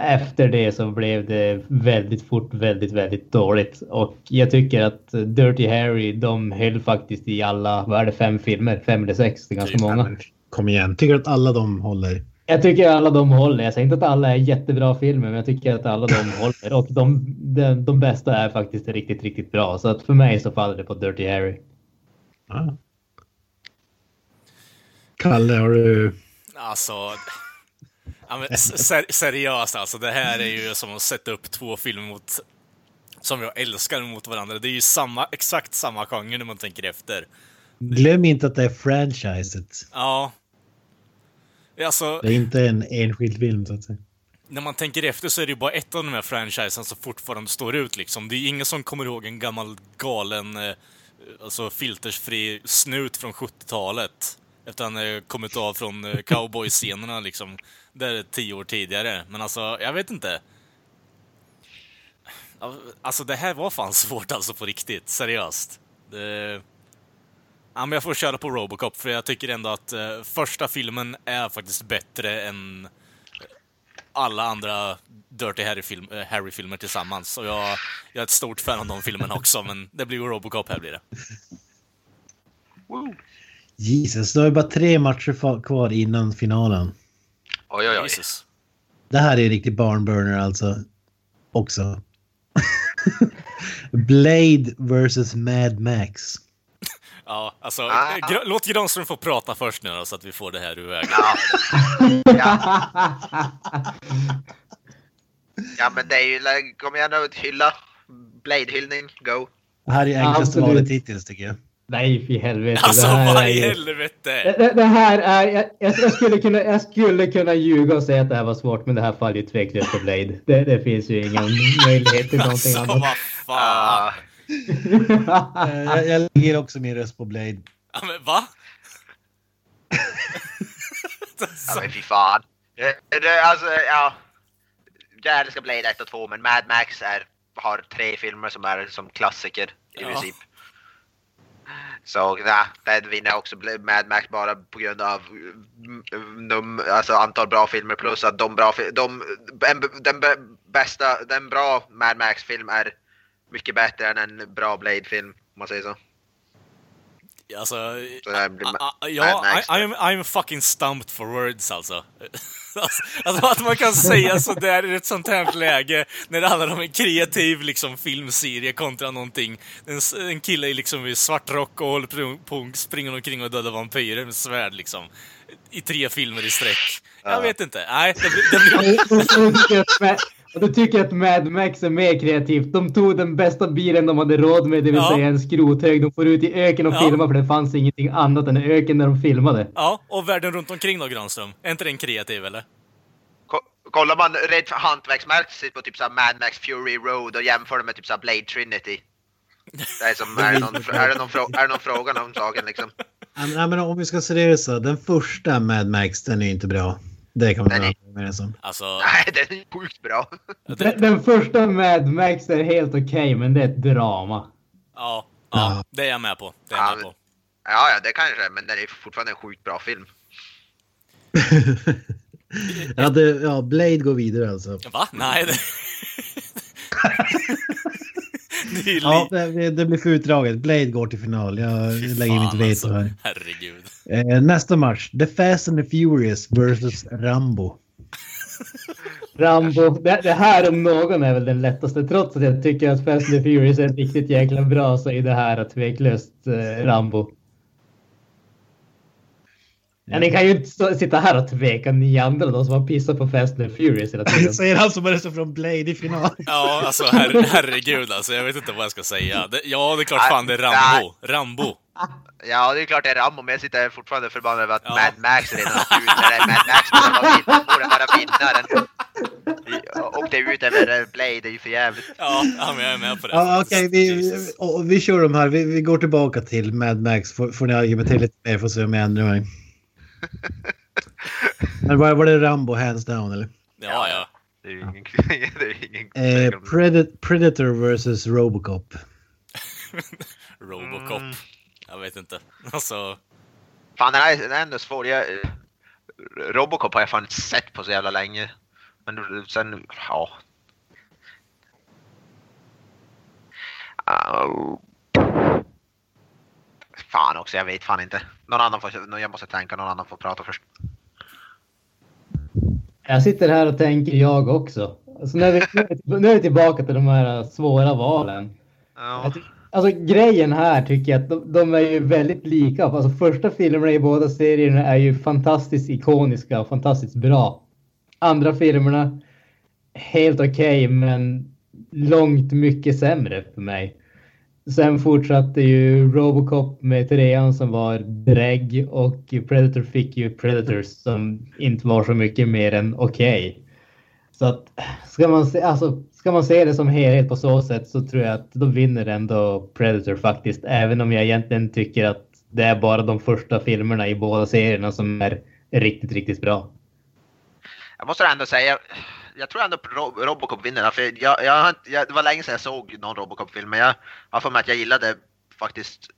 efter det så blev det väldigt fort väldigt, väldigt dåligt. Och jag tycker att Dirty Harry, de höll faktiskt i alla, vad är det, fem filmer? Fem eller sex? Det är ganska många. Kom igen, tycker du att alla de håller? Jag tycker alla de håller. Jag säger inte att alla är jättebra filmer, men jag tycker att alla de håller. Och de, de, de bästa är faktiskt riktigt, riktigt bra. Så att för mig så faller det på Dirty Harry. Ah. Kalle, har du... Alltså... Ja, men, ser, seriöst alltså, det här är ju som att sätta upp två filmer mot, som jag älskar mot varandra. Det är ju samma, exakt samma genre när man tänker efter. Glöm inte att det är franchiset. Ja, Alltså, det är inte en enskild film så att säga. När man tänker efter så är det ju bara ett av de här franchisen som fortfarande står ut liksom. Det är ingen som kommer ihåg en gammal galen, eh, alltså filtersfri snut från 70-talet. Efter han eh, kommit av från eh, cowboy-scenerna liksom. Där tio år tidigare. Men alltså, jag vet inte. Alltså det här var fan svårt alltså på riktigt, seriöst. Det... Ja, men jag får köra på Robocop, för jag tycker ändå att eh, första filmen är faktiskt bättre än alla andra Dirty Harry-filmer äh, Harry tillsammans. Och jag, jag är ett stort fan av de filmerna också, men det blir Robocop här blir det. Jesus, då är det bara tre matcher kvar innan finalen. Oj, oj, oj. Jesus. Det här är en riktig barnburner alltså. Också. Blade vs Mad Max. Ja, alltså, ah. Gr låt Granström få prata först nu då, så att vi får det här ur vägen. Ja. ja. men det är ju, kom igen nu, hylla. Blade-hyllning, go. Det här är enklaste valet hittills tycker jag. Nej, för helvete. Alltså, vad i helvete? Det, det, här är... Jag, jag, skulle kunna, jag skulle kunna ljuga och säga att det här var svårt, men det här faller ju tveklöst på Blade. Det, det finns ju ingen möjlighet till någonting alltså, annat. Vad fan? Eh, jag, jag lägger också min röst på Blade. Ja, men va? ja, men fy fan. Det, alltså, ja. Jag älskar Blade 1 och 2, men Mad Max är, har tre filmer som är som klassiker i ja. princip. Så nej, det vinner också Mad Max bara på grund av num, alltså, antal bra filmer plus att de bra de, en, den bästa, den bra Mad Max film är mycket bättre än en bra Blade-film, om man säger så. Alltså, ja, I'm, I'm fucking stumped for words alltså. alltså. Alltså att man kan säga sådär i ett sånt här läge när det handlar om en kreativ liksom, filmserie kontra någonting. En, en kille i, liksom, i svart rock och håller på- springer omkring och dödar vampyrer med svärd liksom. I tre filmer i sträck. Jag Ja. vet inte. Nej, det blir... Det blir... Du tycker att tycker att Mad Max är mer kreativt. De tog den bästa bilen de hade råd med, det vill Ja. säga en skrothög. De får ut i öken och Ja. filmar för det fanns ingenting annat än öken när de filmade. Ja, och världen runt omkring då, Granström. Är inte den kreativ, eller? Ko- Kollar man rent hantverksmässigt på typ så här Mad Max Fury Road och jämför det med typ så här Blade Trinity. Det är, som, är, det någon, är, det någon är det någon fråga om saken liksom? Ja, men- ja, men om vi ska se det så, den första Mad Max, den är ju inte bra. Det kan man Den är- vara överens om. Alltså... Nej, den är sjukt bra. Den, den första Mad Max är helt okej, men det är ett drama. Ja, ja, Ja. det är jag med på. Det är Ja, jag med men- på. Ja, ja, det kanske är, men den är fortfarande en sjukt bra film. ja, det, ja, Blade går vidare alltså. Va? Nej, det... det är ju Ja, det, det blir för utdraget. Blade går till final. Jag Fy lägger mitt fan, veto alltså. här. Herregud. Eh, nästa match. The Fast and the Furious versus Rambo. Rambo, det, det här om någon är väl den lättaste. Trots att jag tycker att Fast and the Furious är riktigt jäkla bra så är det här tveklöst eh, Rambo. Ja, ni kan ju inte stå, sitta här och tveka ni andra då som har pissat på Fast and Furious hela tiden. Säger han som röstar från Blade i final. Ja, alltså her herregud alltså. Jag vet inte vad jag ska säga. Det, ja, det är klart fan det är Rambo. Rambo. Ja, det är klart det är Rambo, men jag sitter fortfarande förbannad över att Ja. Mad Max redan åkte ut. Där är Mad Max borde vara vinnaren. Vi åkte ut över Blade, det är ju för jävligt. Ja, ja, men jag är med på det. Ja, Okej, vi, vi, och vi kör de här. Vi, vi går tillbaka till Mad Max. Får, får ni argumentera lite mer för att se om jag ändrar mig. Men var, var det Rambo hands down eller? Ja, ja. Det är ju ingen... det är ingen Eh, Predat- Predator versus Robocop. Robocop. Mm. Jag vet inte. Alltså, Fan, den här den är ändå svår. Jag, Robocop har jag fan inte sett på så jävla länge. Men sen, ja. Au. Fan också, jag vet fan inte. Någon annan får, jag måste tänka, någon annan får prata först. Jag sitter här och tänker jag också. Alltså, nu, är vi, nu är vi tillbaka till de här svåra valen. Ja. Alltså grejen här tycker jag att de, de är ju väldigt lika. Alltså första filmerna i båda serierna är ju fantastiskt ikoniska och fantastiskt bra. Andra filmerna helt okej men långt mycket sämre för mig. Sen fortsatte ju Robocop med trean som var drägg och Predator fick ju Predators som inte var så mycket mer än okej. Så att ska man, se, alltså, ska man se det som helhet på så sätt så tror jag att då vinner ändå Predator faktiskt. Även om jag egentligen tycker att det är bara de första filmerna i båda serierna som är riktigt, riktigt bra. Jag måste ändå säga, jag tror ändå Ro- Robocop vinner. För jag, jag, inte- jag, det var länge sedan jag såg någon Robocop-film, men jag har för mig att jag gillade faktiskt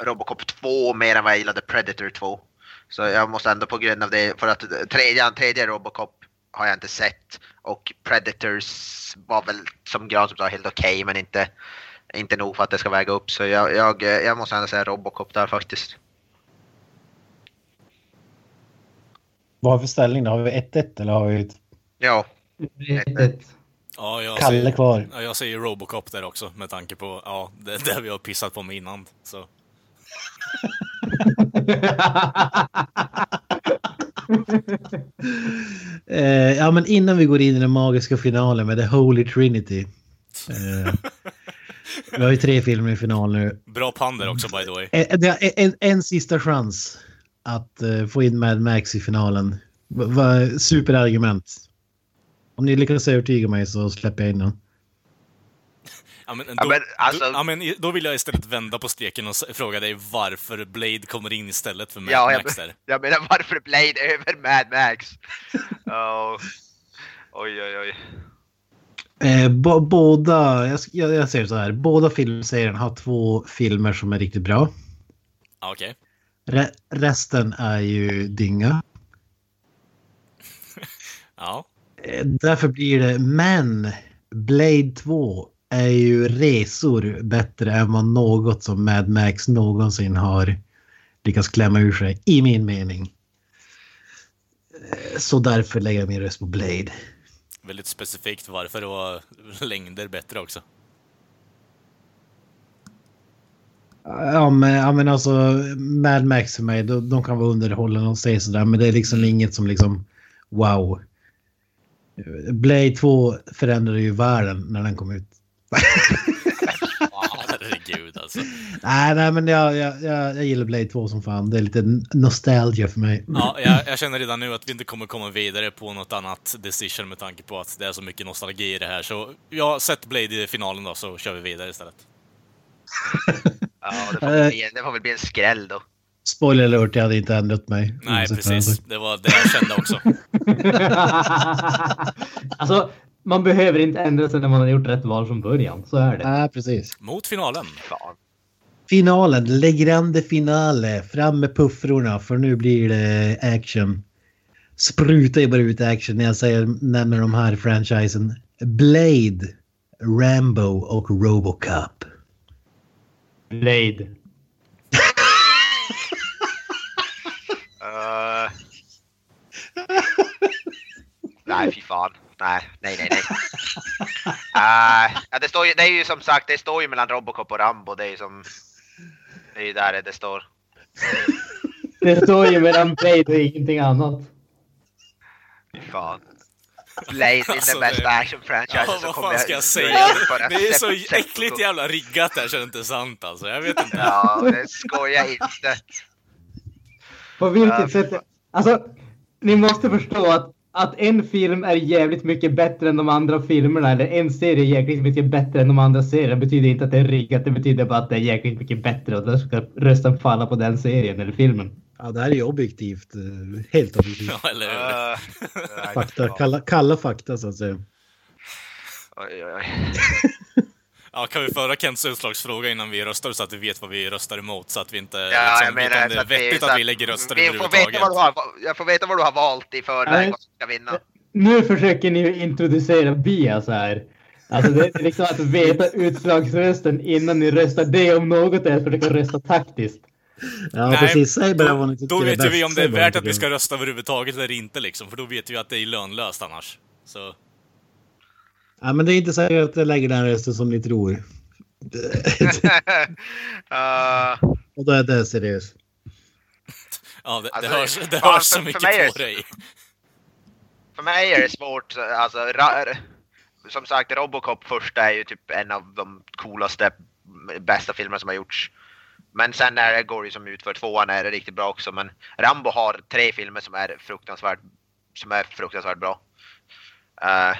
Robocop 2 mer än vad jag gillade Predator 2. Så jag måste ändå på grund av det, för att tredje, tredje Robocop har jag inte sett och Predators var väl som Granström sa helt okej men inte, inte nog för att det ska väga upp. Så jag, jag, jag måste ändå säga Robocop där faktiskt. Vad har vi för ställning? Har vi 1-1 eller har vi Ja, ja, jag Kalle säger, kvar? ja, jag säger Robocop där också med tanke på ja, det, det vi har pissat på med innan. Så. Eh, ja, men innan vi går in i den magiska finalen med The Holy Trinity. Eh, vi har ju tre filmer i final nu. Bra pander också by the way. Eh, det är en, en sista chans att eh, få in Mad Max i finalen. Va, va, superargument. Om ni lyckas övertyga mig så släpper jag in den. Ja, men, då, Ja, men, alltså- då, ja, men då vill jag istället vända på steken och fråga dig varför Blade kommer in istället för Mad Ja, Max där. jag menar varför Blade över Mad Max? Oh. Oj, oj, oj. Eh, båda, jag, jag, säger så här, båda filmserierna har två filmer som är riktigt bra. Okej. Re, resten är ju dynga. Ja. Därför blir det, men Blade 2 är ju resor bättre än vad något som Mad Max någonsin har lyckas klämma ur sig, i min mening. Så därför lägger jag min röst på Blade. Väldigt specifikt varför och var längder bättre också. Ja men, ja, men alltså Mad Max för mig, de, de kan vara underhållande och säga sådär, men det är liksom inget som liksom wow. Blade 2 förändrade ju världen när den kom ut. Herregud alltså. Nej, nej men jag, jag, jag, jag gillar Blade 2 som fan. Det är lite nostalgia för mig. Ja, jag, jag känner redan nu att vi inte kommer komma vidare på något annat decision med tanke på att det är så mycket nostalgi i det här. Så jag sett Blade i finalen då, så kör vi vidare istället. Ja, det får, väl bli, det får väl bli en skräll då. Spoiler alert, jag hade inte ändrat mig. Nej, jag precis. Det var det jag kände också. alltså, man behöver inte ändra sig när man har gjort rätt val från början. Så är det. Nej, precis. Mot finalen. Finalen, Le Grande Finale. Fram med puffrorna för nu blir det action. Sprutar ju bara ut action när jag säger, nämner de här franchisen. Blade, Rambo och Robocop. Blade. Uh... nej, fy fan. Nej, nej, nej, nej. Uh, ja, det, står ju, det är ju som sagt, det står ju mellan Robocop och Rambo. Det är ju som... Det är ju där det står. Det står ju mellan Blade och ingenting annat. Fy fan. Blade är Alltså, den bästa det- action-franchisen Ja, som vad fan ska jag säga? bara Det är så äckligt jävla riggat där så det är inte sant alltså. Jag vet inte. Ja, det skojar inte. På vilket Ja, sätt? Alltså, ni måste förstå att, att en film är jävligt mycket bättre än de andra filmerna eller en serie är jäkligt mycket bättre än de andra serierna betyder inte att det är riggat. Det betyder bara att det är jäkligt mycket bättre och då ska rösten falla på den serien eller filmen. Ja, det här är ju objektivt. eh, Helt objektivt. Ja, eller hur? Fakta, kalla, kalla fakta så att säga. Oj, oj, oj. Ja, kan vi föra Kents utslagsfråga innan vi röstar så att vi vet vad vi röstar emot så att vi inte Ja, liksom, vet om det är att vi, vettigt så att vi lägger röster vi får veta överhuvudtaget. vad du har, Jag får veta vad du har valt i förväg vad som ska vinna. Nu försöker ni introducera bias här. Alltså det är liksom att veta utslagsrösten innan ni röstar. Det om något är att försöka rösta taktiskt. Ja, Nej, precis. Säg bara vad Då, ni tycker då är vet ju vi om det är värt att vi ska rösta överhuvudtaget eller inte liksom, för då vet vi att det är lönlöst annars. Så, Ja, men det är inte säkert att jag lägger den rösten som ni tror. uh, Och då är det seriöst. ja, det, Alltså, det hörs, det hörs så mycket är på dig. för mig är det svårt. Alltså, ra, som sagt, Robocop första är ju typ en av de coolaste, bästa filmerna som har gjorts. Men sen är det, går det som ut för tvåan är det riktigt bra också. Men Rambo har tre filmer som är fruktansvärt, som är fruktansvärt bra. Uh,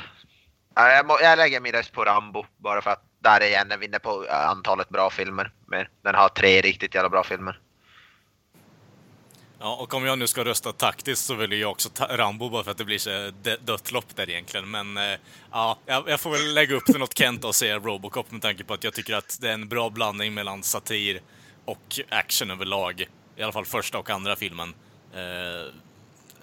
jag, må, jag lägger min röst på Rambo bara för att där igen den vinner på eh, antalet bra filmer. Men den har tre riktigt jävla bra filmer. Ja, och om jag nu ska rösta taktiskt så väljer jag också ta- Rambo bara för att det blir så eh, dött lopp där egentligen. Men eh, ja, jag, får väl lägga upp det något Kent och säga Robocop med tanke på att jag tycker att det är en bra blandning mellan satir och action överlag. I alla fall första och andra filmen. Eh,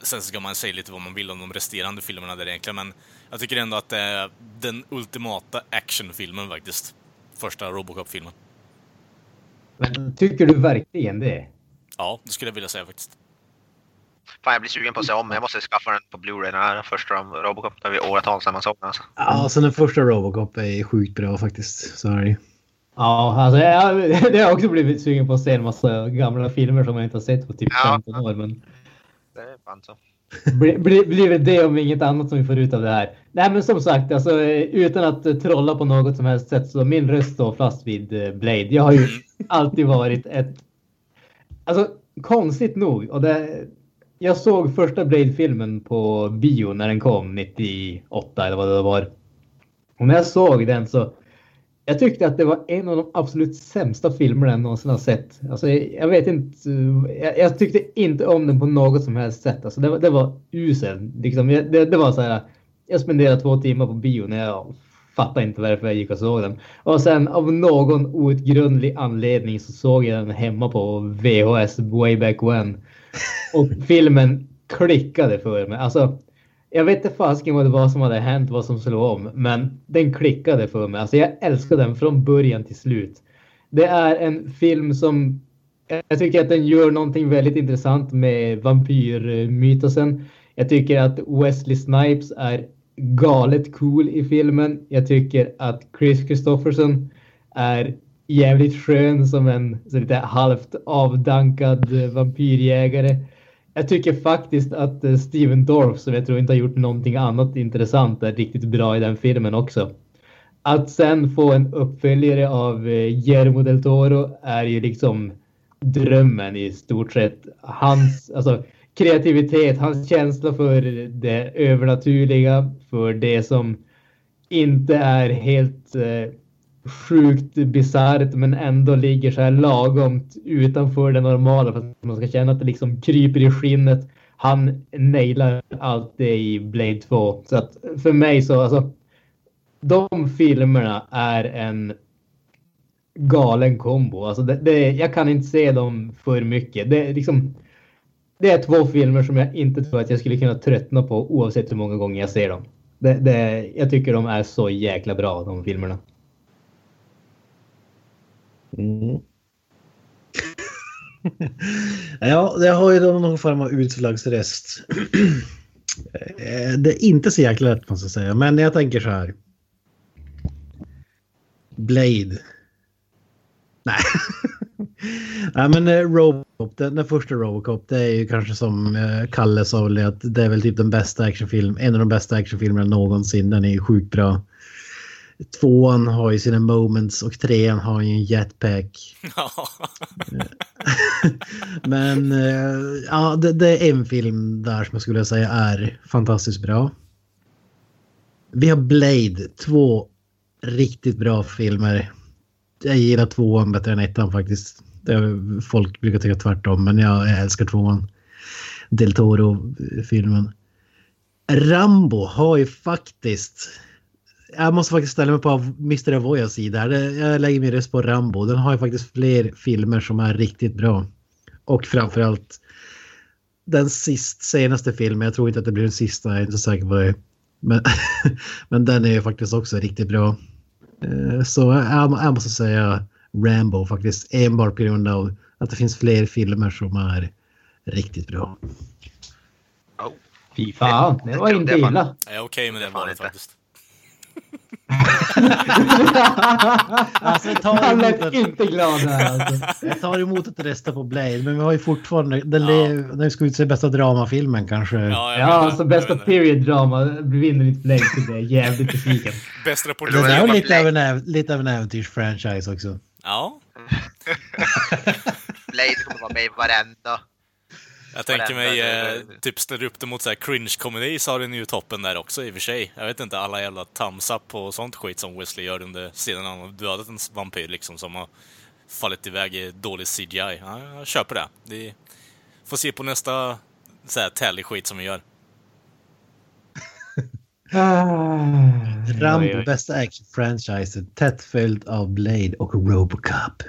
sen ska man säga lite vad man vill om de resterande filmerna där egentligen, men jag tycker ändå att det är den ultimata actionfilmen faktiskt. Första Robocop-filmen. Men tycker du verkligen det? Ja, det skulle jag vilja säga faktiskt. Fan jag blir sugen på att se om. Jag måste skaffa den på Blu-ray den här första Robocop. Det var åratal sedan man såg den alltså. Ja, alltså den första Robocop är sjukt bra faktiskt. Så är det. Ja, alltså jag, det har jag också blivit sugen på att se en massa gamla filmer som jag inte har sett på typ Ja. 15 år. Men Det är fan så. Blir, blir, det om inget annat som vi får ut av det här. Nej, men som sagt, alltså, utan att eh, trolla på något som helst sätt så min röst står fast vid eh, Blade. Jag har ju alltid varit ett... Alltså konstigt nog. Och det, jag såg första Blade-filmen på bio när den kom 98 eller vad det var. Och när jag såg den så jag tyckte att det var en av de absolut sämsta filmerna jag någonsin har sett. Alltså, jag, vet inte. Jag, jag tyckte inte om den på något som helst sätt. Alltså, det, var- det var usel. Liksom, jag, det, det var så här. Jag spenderade två timmar på bio när jag fattade inte varför jag gick och såg den. Och sen av någon outgrundlig anledning så såg jag den hemma på VHS way back when. Och filmen klickade för mig. Alltså, jag vet inte fasiken vad det var som hade hänt, vad som slog om, men den klickade för mig. Alltså jag älskar den från början till slut. Det är en film som jag tycker att den gör någonting väldigt intressant med vampyrmytosen. Jag tycker att Wesley Snipes är galet cool i filmen. Jag tycker att Chris Christofferson är jävligt skön som en så lite halvt avdankad vampyrjägare. Jag tycker faktiskt att eh, Steven Dorff, som jag tror inte har gjort någonting annat intressant, är riktigt bra i den filmen också. Att sen få en uppföljare av eh, Guillermo del Toro är ju liksom drömmen i stort sett. Hans alltså, kreativitet, hans känsla för det övernaturliga, för det som inte är helt eh, sjukt bisarrt men ändå ligger så här lagomt utanför det normala för att man ska känna att det liksom kryper i skinnet. Han nailar allt det i Blade 2. Så att för mig så alltså. De filmerna är en galen kombo. Alltså det, det, jag kan inte se dem för mycket. Det, liksom, det är två filmer som jag inte tror att jag skulle kunna tröttna på oavsett hur många gånger jag ser dem. Det, det, jag tycker de är så jäkla bra de filmerna. Mm. ja, det har ju då någon form av utslagsrest. Eh, det är inte så jäkla lätt måste jag säga, men jag tänker så här. Blade. Nej. Nej men eh, Robocop, den, den, första Robocop, det är ju kanske som eh, Kalle sa att det är väl typ den bästa actionfilm, en av de bästa actionfilmerna någonsin. Den är ju sjukt bra. Tvåan har ju sina moments och trean har ju en jetpack. Men eh, ja, det, det, är en film där som jag skulle säga är fantastiskt bra. Vi har Blade, två riktigt bra filmer. Jag gillar tvåan bättre än ettan faktiskt. Folk brukar tycka tvärtom, men jag älskar tvåan. Del Toro-filmen. Rambo har ju faktiskt jag måste faktiskt ställa mig på Mr. Avoyas sida. Jag lägger min röst på Rambo. Den har ju faktiskt fler filmer som är riktigt bra. Och framförallt den sist, senaste filmen. Jag tror inte att det blir den sista, jag är inte säker på det. Men, men den är ju faktiskt också riktigt bra. Eh, så jag, jag måste säga Rambo faktiskt. Enbart på grund av att det finns fler filmer som är riktigt bra. Oh. Fy fan, det var inte illa. Jag är okej okay med det valet faktiskt alltså, jag tar Han lät inte glad här alltså. Jag tar emot att rösta på Blade, men vi har ju fortfarande... Den, ja. den ska utse bästa dramafilmen kanske. Ja, ja alltså bästa period drama vinner inte Blade så det är jävligt besviken. Bäst reportage. Det är lite av en, lite av en äventyrsfranchise också. Ja. Blade kommer vara med i varenda jag tänker mig, eh, typ ställer upp det mot så här cringe-komedi så har den ju toppen där också i och för sig. Jag vet inte, alla jävla thumbs up och sånt skit som Wesley gör under sedan han har dödat en vampyr liksom som har fallit iväg i dålig CGI. Ja, jag köper det. Vi får se på nästa så här tally-skit som vi gör. Rambo, bästa action-franchisen, tätt följd av Blade och Robocop.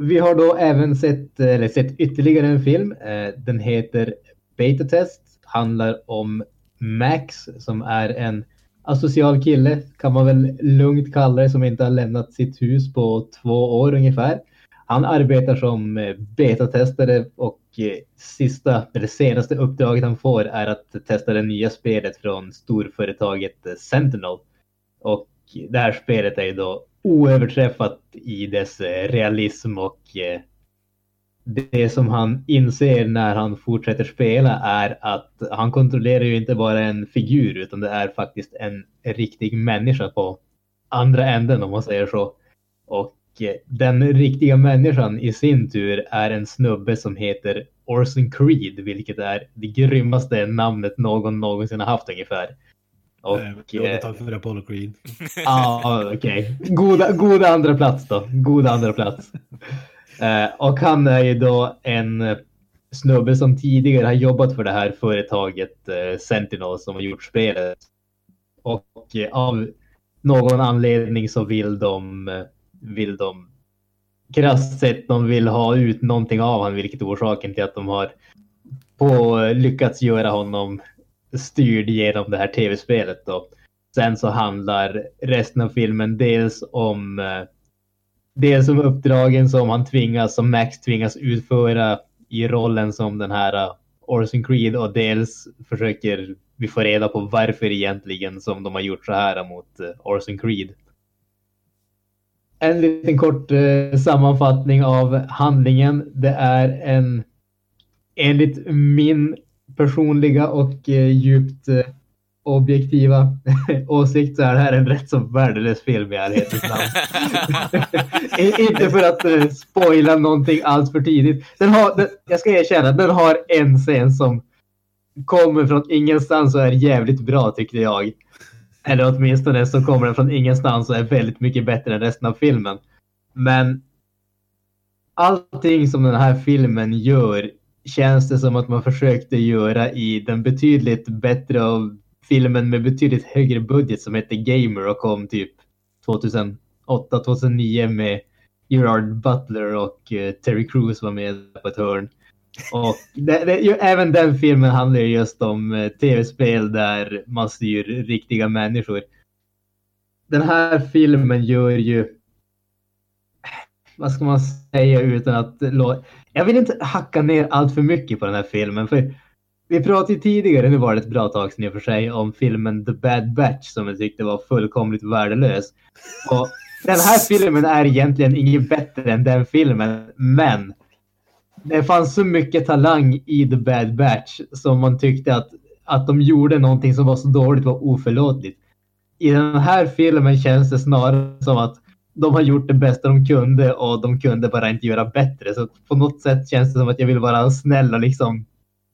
Vi har då även sett, eller sett ytterligare en film. Eh, den heter Beta Test. Handlar om Max som är en asocial kille kan man väl lugnt kalla det som inte har lämnat sitt hus på två år ungefär. Han arbetar som eh, betatestare och eh, sista, eller senaste uppdraget han får är att testa det nya spelet från storföretaget Sentinel. Och det här spelet är ju då oöverträffat i dess eh, realism och eh, det som han inser när han fortsätter spela är att han kontrollerar ju inte bara en figur utan det är faktiskt en riktig människa på andra änden om man säger så. Och eh, den riktiga människan i sin tur är en snubbe som heter Orson Creed, vilket är det grymmaste namnet någon någonsin har haft ungefär. Och, eh, tack för Apollo Creed. Ja, ah, okej. Okay. Goda, goda andra plats då. Goda andra plats. Eh, och han är ju då en snubbe som tidigare har jobbat för det här företaget eh, Sentinel som har gjort spelet. Och eh, av någon anledning så vill de vill de krasst sett de vill ha ut någonting av honom, vilket är orsaken till att de har på, lyckats göra honom styrd genom det här tv-spelet. Då. Sen så handlar resten av filmen dels om eh, dels om uppdragen som han tvingas, som Max tvingas utföra i rollen som den här eh, Orson Creed och dels försöker vi få reda på varför egentligen som de har gjort så här mot eh, Orson Creed. En liten kort eh, sammanfattning av handlingen. Det är en enligt min personliga och uh, djupt uh, objektiva åsikt så är det här en rätt så värdelös film i ärlighetens namn. Inte för att uh, spoila någonting alls för tidigt. Den har, den, jag ska erkänna, den har en scen som kommer från ingenstans och är jävligt bra tyckte jag. Eller åtminstone så kommer den från ingenstans och är väldigt mycket bättre än resten av filmen. Men allting som den här filmen gör känns det som att man försökte göra i den betydligt bättre av filmen med betydligt högre budget som hette Gamer och kom typ 2008-2009 med Gerard Butler och uh, Terry Crews var med på ett hörn. Och det, det, ju, även den filmen handlar just om uh, tv-spel där man styr riktiga människor. Den här filmen gör ju vad ska man säga utan att jag vill inte hacka ner allt för mycket på den här filmen för vi pratade ju tidigare, nu var det ett bra tag sedan i och för sig, om filmen The Bad Batch som jag tyckte var fullkomligt värdelös. Och den här filmen är egentligen inget bättre än den filmen, men det fanns så mycket talang i The Bad Batch som man tyckte att, att de gjorde någonting som var så dåligt var oförlåtligt. I den här filmen känns det snarare som att de har gjort det bästa de kunde och de kunde bara inte göra bättre. Så på något sätt känns det som att jag vill vara snäll och liksom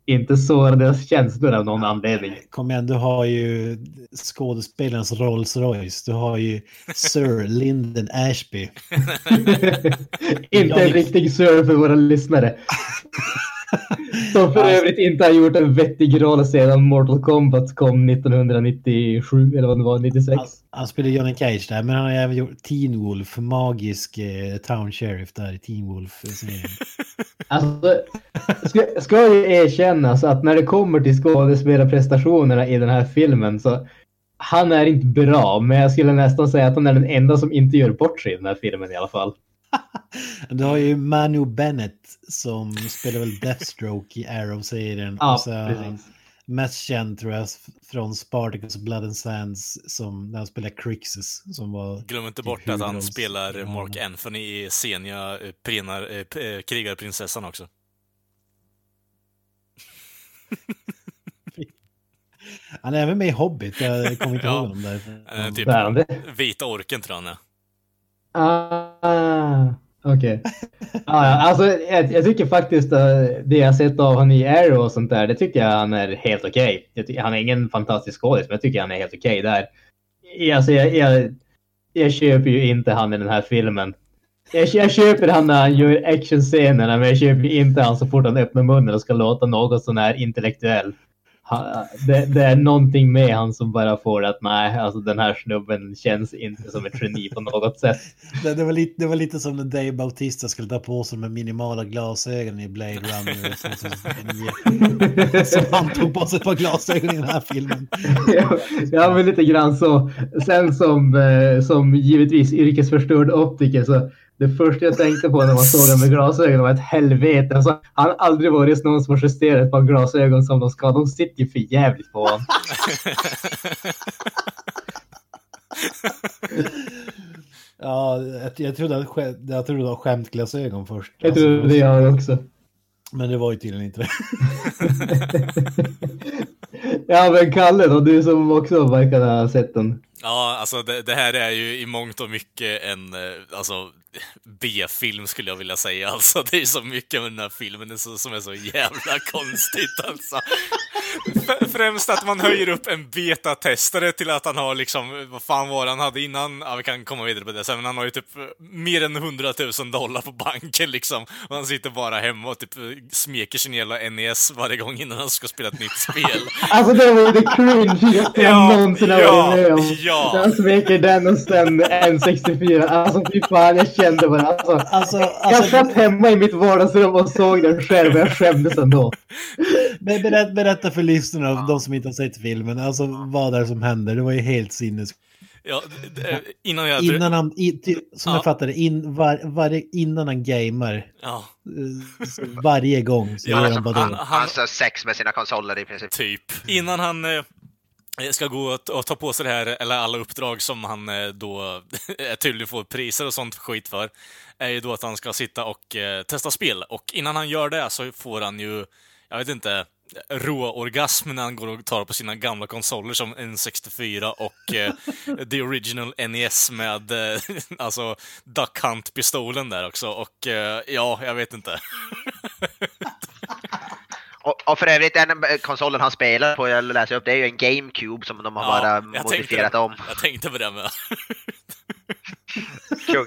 inte såra deras känslor av någon anledning. Kom igen, du har ju skådespelarens Rolls Royce. Du har ju Sir Lyndon Ashby. inte en riktig Sir för våra lyssnare. Som för övrigt inte har gjort en vettig roll sedan Mortal Kombat kom 1997 eller vad det var, 96. Han, spelar Johnny Cage där, men han har även gjort Teen Wolf, magisk eh, Town Sheriff där i Teen Wolf. alltså, ska, ska ju erkännas att när det kommer till skådespelarprestationerna i den här filmen så han är inte bra, men jag skulle nästan säga att han är den enda som inte gör bort sig i den här filmen i alla fall. du har ju Manu Bennett som spelar väl Deathstroke i Arrow-serien. Ja, så, precis. Mest känd tror jag från Spartacus Blood and Sands som när han spelar Crixus som var... Glöm inte bort att han spelar Mark Anthony i Senia, eh, prenar, eh, krigarprinsessan också. Han är även med i Hobbit, jag kommer inte ihåg honom där. typ Vita orken tror jag han är. Ah, Okej. Okay. Ah, ja, alltså, jag, jag, tycker faktiskt uh, det jag sett av honom i Arrow och sånt där, det tycker jag han är helt okej. Okay. Han är ingen fantastisk skådis, men jag tycker han är helt okej okay där. Alltså, jag, jag, jag köper ju inte han i den här filmen. Jag, jag köper han när han gör actionscenerna, men jag köper inte han så fort han öppnar munnen och ska låta något sån här intellektuell det, det, är någonting med han som bara får att nej, alltså den här snubben känns inte som ett geni på något sätt. Det, det, var, lite, det var lite som när Dave Bautista skulle ta på sig med minimala glasögon i Blade Runner. som han tog på sig ett par glasögon i den här filmen. ja, ja, men lite grann så. Sen som, eh, som givetvis yrkesförstörd optiker så det första jag tänkte på när man såg honom med glasögon var ett helvete. Alltså, han har aldrig varit någon som har justerat ett par glasögon som de ska. De sitter ju för jävligt på honom. ja, jag, jag trodde att jag trodde det var skämtglasögon först. Jag alltså, trodde det jag också. Men det var ju tydligen inte det. ja, men Kalle då, du som också verkar ha sett den. Ja, alltså det, det, här är ju i mångt och mycket en eh, alltså, B-film skulle jag vilja säga. Alltså, det är så mycket med den här filmen som är så jävla konstigt. Alltså. f- främst att man höjer upp en betatestare till att han har liksom, vad fan var han hade innan? Ja, vi kan komma vidare på det sen, men han har ju typ mer än 100 000 dollar på banken liksom. Och han sitter bara hemma och typ smeker sin jävla NES varje gång innan han ska spela ett nytt spel. Alltså det var ju det cringigaste jag Ja, någonsin har ja, varit med om. ja. Han smeker den och sen N64. Alltså fy fan, jag kände bara alltså. Alltså, Jag alltså satt hemma i mitt vardagsrum och såg den själv och jag skämdes ändå. men berätta, berätta för lyssnarna, de som inte har sett filmen, alltså vad är det som händer? Det var ju helt sinnes... Ja, d- innan jag... Innan han, i, ty, som Ja. jag fattade in, var, varje, innan han gamer, Ja, eh, varje gång så Ja, gör alltså, han bara han- det. Han har sex med sina konsoler i princip. typ. Innan han eh, ska gå och, ta på sig det här, eller alla uppdrag som han eh, då tydligen får priser och sånt skit för, är ju då att han ska sitta och eh, testa spel. Och innan han gör det så får han ju, jag vet inte, råorgasm när han går och tar på sina gamla konsoler som N64 och eh, The Original NES med eh, alltså Duck Hunt-pistolen där också. Och eh, ja, jag vet inte. Och, och för övrigt, den konsolen han spelar på, jag läser upp, det är ju en GameCube som de har bara jag tänkte, modifierat om. jag tänkte på det med. Kung.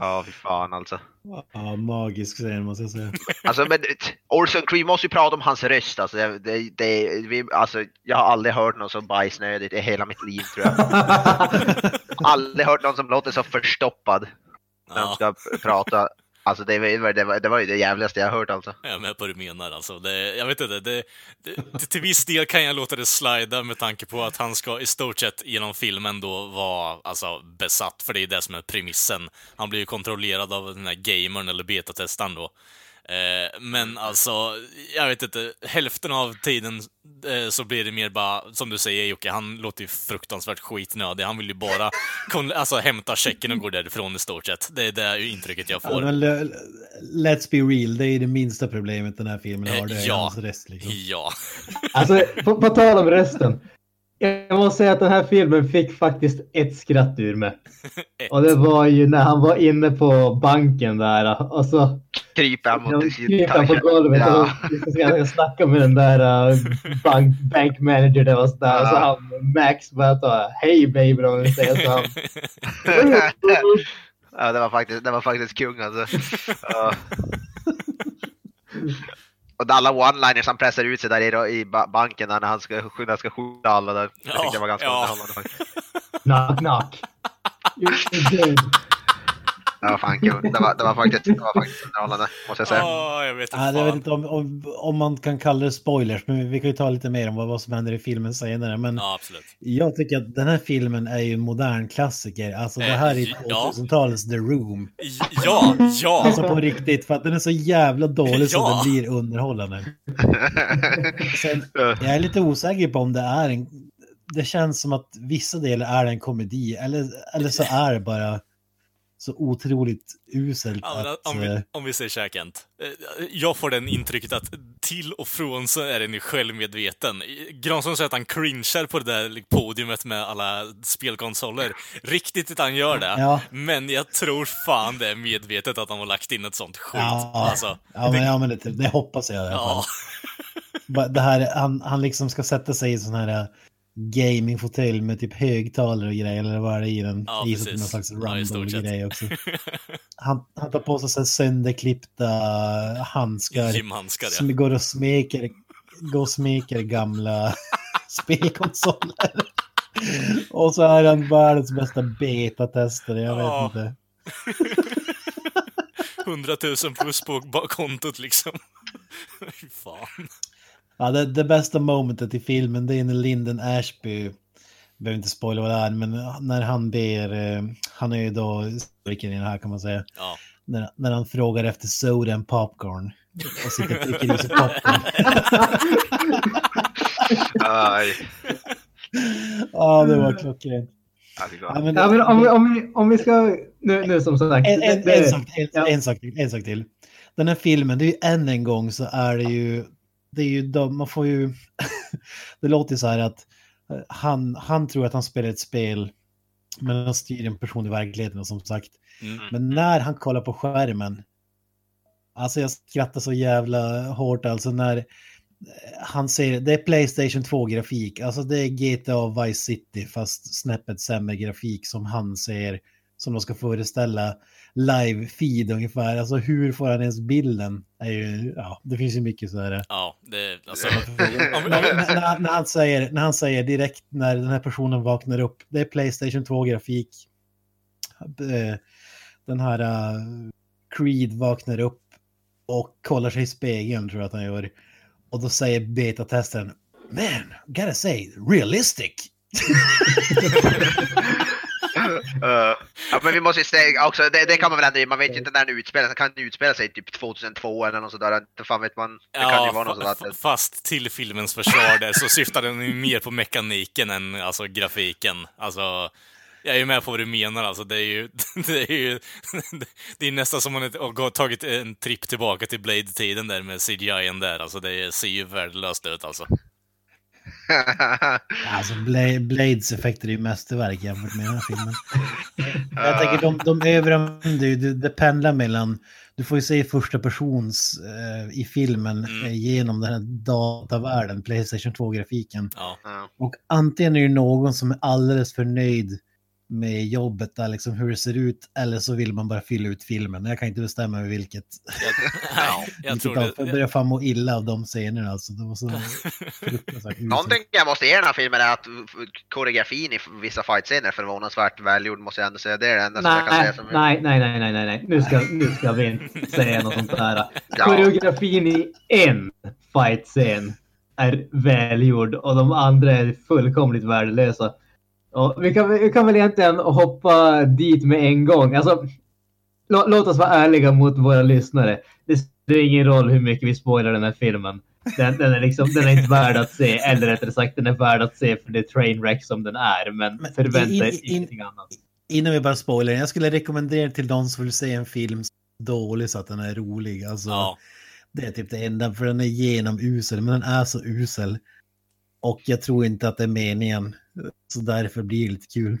Ja, fy fan alltså. Ja, magisk scen måste jag säga. Alltså, men Orson Creed måste ju prata om hans röst. Alltså, det, det, det, vi, alltså, jag har aldrig hört något så bajsnödigt i hela mitt liv tror jag. aldrig hört någon som låter så förstoppad när de Ja. ska prata. Alltså det, var- det, var, det var ju det jävligaste jag har hört alltså. Jag är med på vad du menar alltså. Det, jag vet inte, det, det, det, till viss del kan jag låta det slida med tanke på att han ska i stort sett genom filmen då vara alltså, besatt, för det är det som är premissen. Han blir ju kontrollerad av den här gamern eller betatestaren då. Eh, men alltså, jag vet inte, hälften av tiden eh, så blir det mer bara, som du säger Jocke, han låter ju fruktansvärt skitnödig. Han vill ju bara kon- alltså, hämta checken och gå därifrån i stort sett. Det är det intrycket jag Ja, får. men le- let's be real, det är det minsta problemet den här filmen har. Det är Eh, ja. hans röst liksom. Ja. Alltså på, på tal om rösten. Jag måste säga att den här filmen fick faktiskt ett skratt ur mig. Och det var ju när han var inne på banken där och så Kryper han mot kryper på golvet Ja. och så ska snacka med den där uh, bank, bank manager där och så där. Och så Ja. han Max bara ta hej baby om vi säger så. Han, Ja, det var faktiskt, det var faktiskt kung alltså. Ja. Och alla one-liners han pressar ut sig där i, i ba- banken när han ska, när han ska skjuta alla där. Jag Ja, tyckte det var ganska ja. underhållande faktiskt. knock knock. You're dead. Det var fan kul. Det var, det var faktiskt, det var faktiskt underhållande, måste jag säga. Ja, jag vet inte Ja, jag vet inte om, om, om man kan kalla det spoilers, men vi kan ju ta lite mer om vad, vad som händer i filmen senare. Men Ja, absolut. jag tycker att den här filmen är ju en modern klassiker. Alltså det här är Ja. 2000-talets The Room. Ja, ja. Alltså på riktigt, för att den är så jävla dålig så Ja. den blir underhållande. Sen, jag är lite osäker på om det är en... Det känns som att vissa delar är en komedi, eller, eller så är det bara så otroligt uselt Ja, att... om, eh, vi, om vi säger så här Kent. Eh, Jag får den intrycket att till och från så är den ju självmedveten. Granström säger att han cringear på det där podiumet med alla spelkonsoler. Riktigt att han gör det. Ja. Men jag tror fan det är medvetet att han har lagt in ett sånt skit. Ja, Alltså, ja, men, ja, men det, det hoppas jag i alla fall. ja. Det här, han, han liksom ska sätta sig i sån här gamingfåtölj med typ högtalare och grejer, eller vad är det i den? Ja, I som någon precis. slags Ja, rumble-grej också. Han, han tar på sig så här sönderklippta handskar Gymhandskar, ja. som går och smeker, går och smeker gamla spelkonsoler. och så är han världens bästa betatestare, jag vet Ja. inte. 100 000 plus på kontot liksom. Fy fan. Ja, det, det bästa momentet i filmen det är när Lyndon Ashby, behöver inte spoila vad det är, men när han ber, eh, han är ju då historikern i det här kan man säga, Ja. när, när han frågar efter soda and popcorn och sitter och trycker i sig popcorn. Aj. Ja, det var klockrent. Ja, men, Ja, men om, vi, om, vi, om vi ska, nu, nu som sagt. en, en, en, sak, en, ja. en, sak till, en sak till. Den här filmen, det är ju än en gång så är det ju, det är ju de, man får ju, det låter ju så här att eh, han, han tror att han spelar ett spel men han styr en person i verkligheten som sagt. Mm. Men när han kollar på skärmen, alltså jag skrattar så jävla hårt alltså när, han säger det är Playstation 2-grafik. Alltså det är GTA Vice City fast snäppet sämre grafik som han säger som de ska föreställa live-feed ungefär. Alltså hur får han ens bilden? Är ju, ja, det finns ju mycket så här. Ja, det, alltså, när, när, när, han säger, när han säger direkt när den här personen vaknar upp, det är Playstation 2-grafik. Den här uh, Creed vaknar upp och kollar sig i spegeln tror jag att han gör. Och då säger betatestaren Man, gotta say, realistic. uh, ja, men vi måste säga också, det, det, kan man väl ändå, man vet ju inte när den utspelar sig, kan den utspela sig typ 2002 eller något sådär, inte fan vet man. Det kan ju vara något sådär. fast till filmens försvar där så syftar den ju mer på mekaniken än alltså grafiken. Alltså, jag är ju med på vad du menar alltså. Det är ju, det är ju, det är nästan som man har tagit en tripp tillbaka till Blade-tiden där med CGI där. Alltså det ser ju värdelöst ut alltså. alltså Blades effekter är ju mästerverk jämfört med den här filmen. Jag tänker de, de överanvänder ju, det, det pendlar mellan, du får ju se första persons eh, i filmen mm. eh, genom den här datavärlden, Playstation 2-grafiken. Ja. Och antingen är det någon som är alldeles för nöjd med jobbet där, liksom hur det ser ut, eller så vill man bara fylla ut filmen. Jag kan inte bestämma mig vilket. Ja, jag tror det. Jag börjar fan må illa av de scenerna alltså. Det var så Någonting jag måste ge den här filmen är att koreografin i vissa fightscener är förvånansvärt välgjord måste jag ändå säga. Det är det enda nej, som jag kan säga. Som nej, nej, nej, nej, nej, nej. Nu ska, nu ska vi inte säga något sånt där. Ja. Koreografin i en fightscen är välgjord och de andra är fullkomligt värdelösa. Ja, vi, kan, vi kan väl egentligen hoppa dit med en gång. Alltså, lå, låt oss vara ärliga mot våra lyssnare. Det spelar ingen roll hur mycket vi spoilar den här filmen. Den, den, är liksom, den är inte värd att se, eller rättare sagt den är värd att se för det trainwreck som den är. Men, men förvänta er ingenting annat. Innan vi bara spoilar, jag skulle rekommendera till de som vill se en film dålig så att den är rolig. Alltså, ja. Det är typ det enda, för den är genomusel, men den är så usel. Och jag tror inte att det är meningen. Så därför blir det lite kul.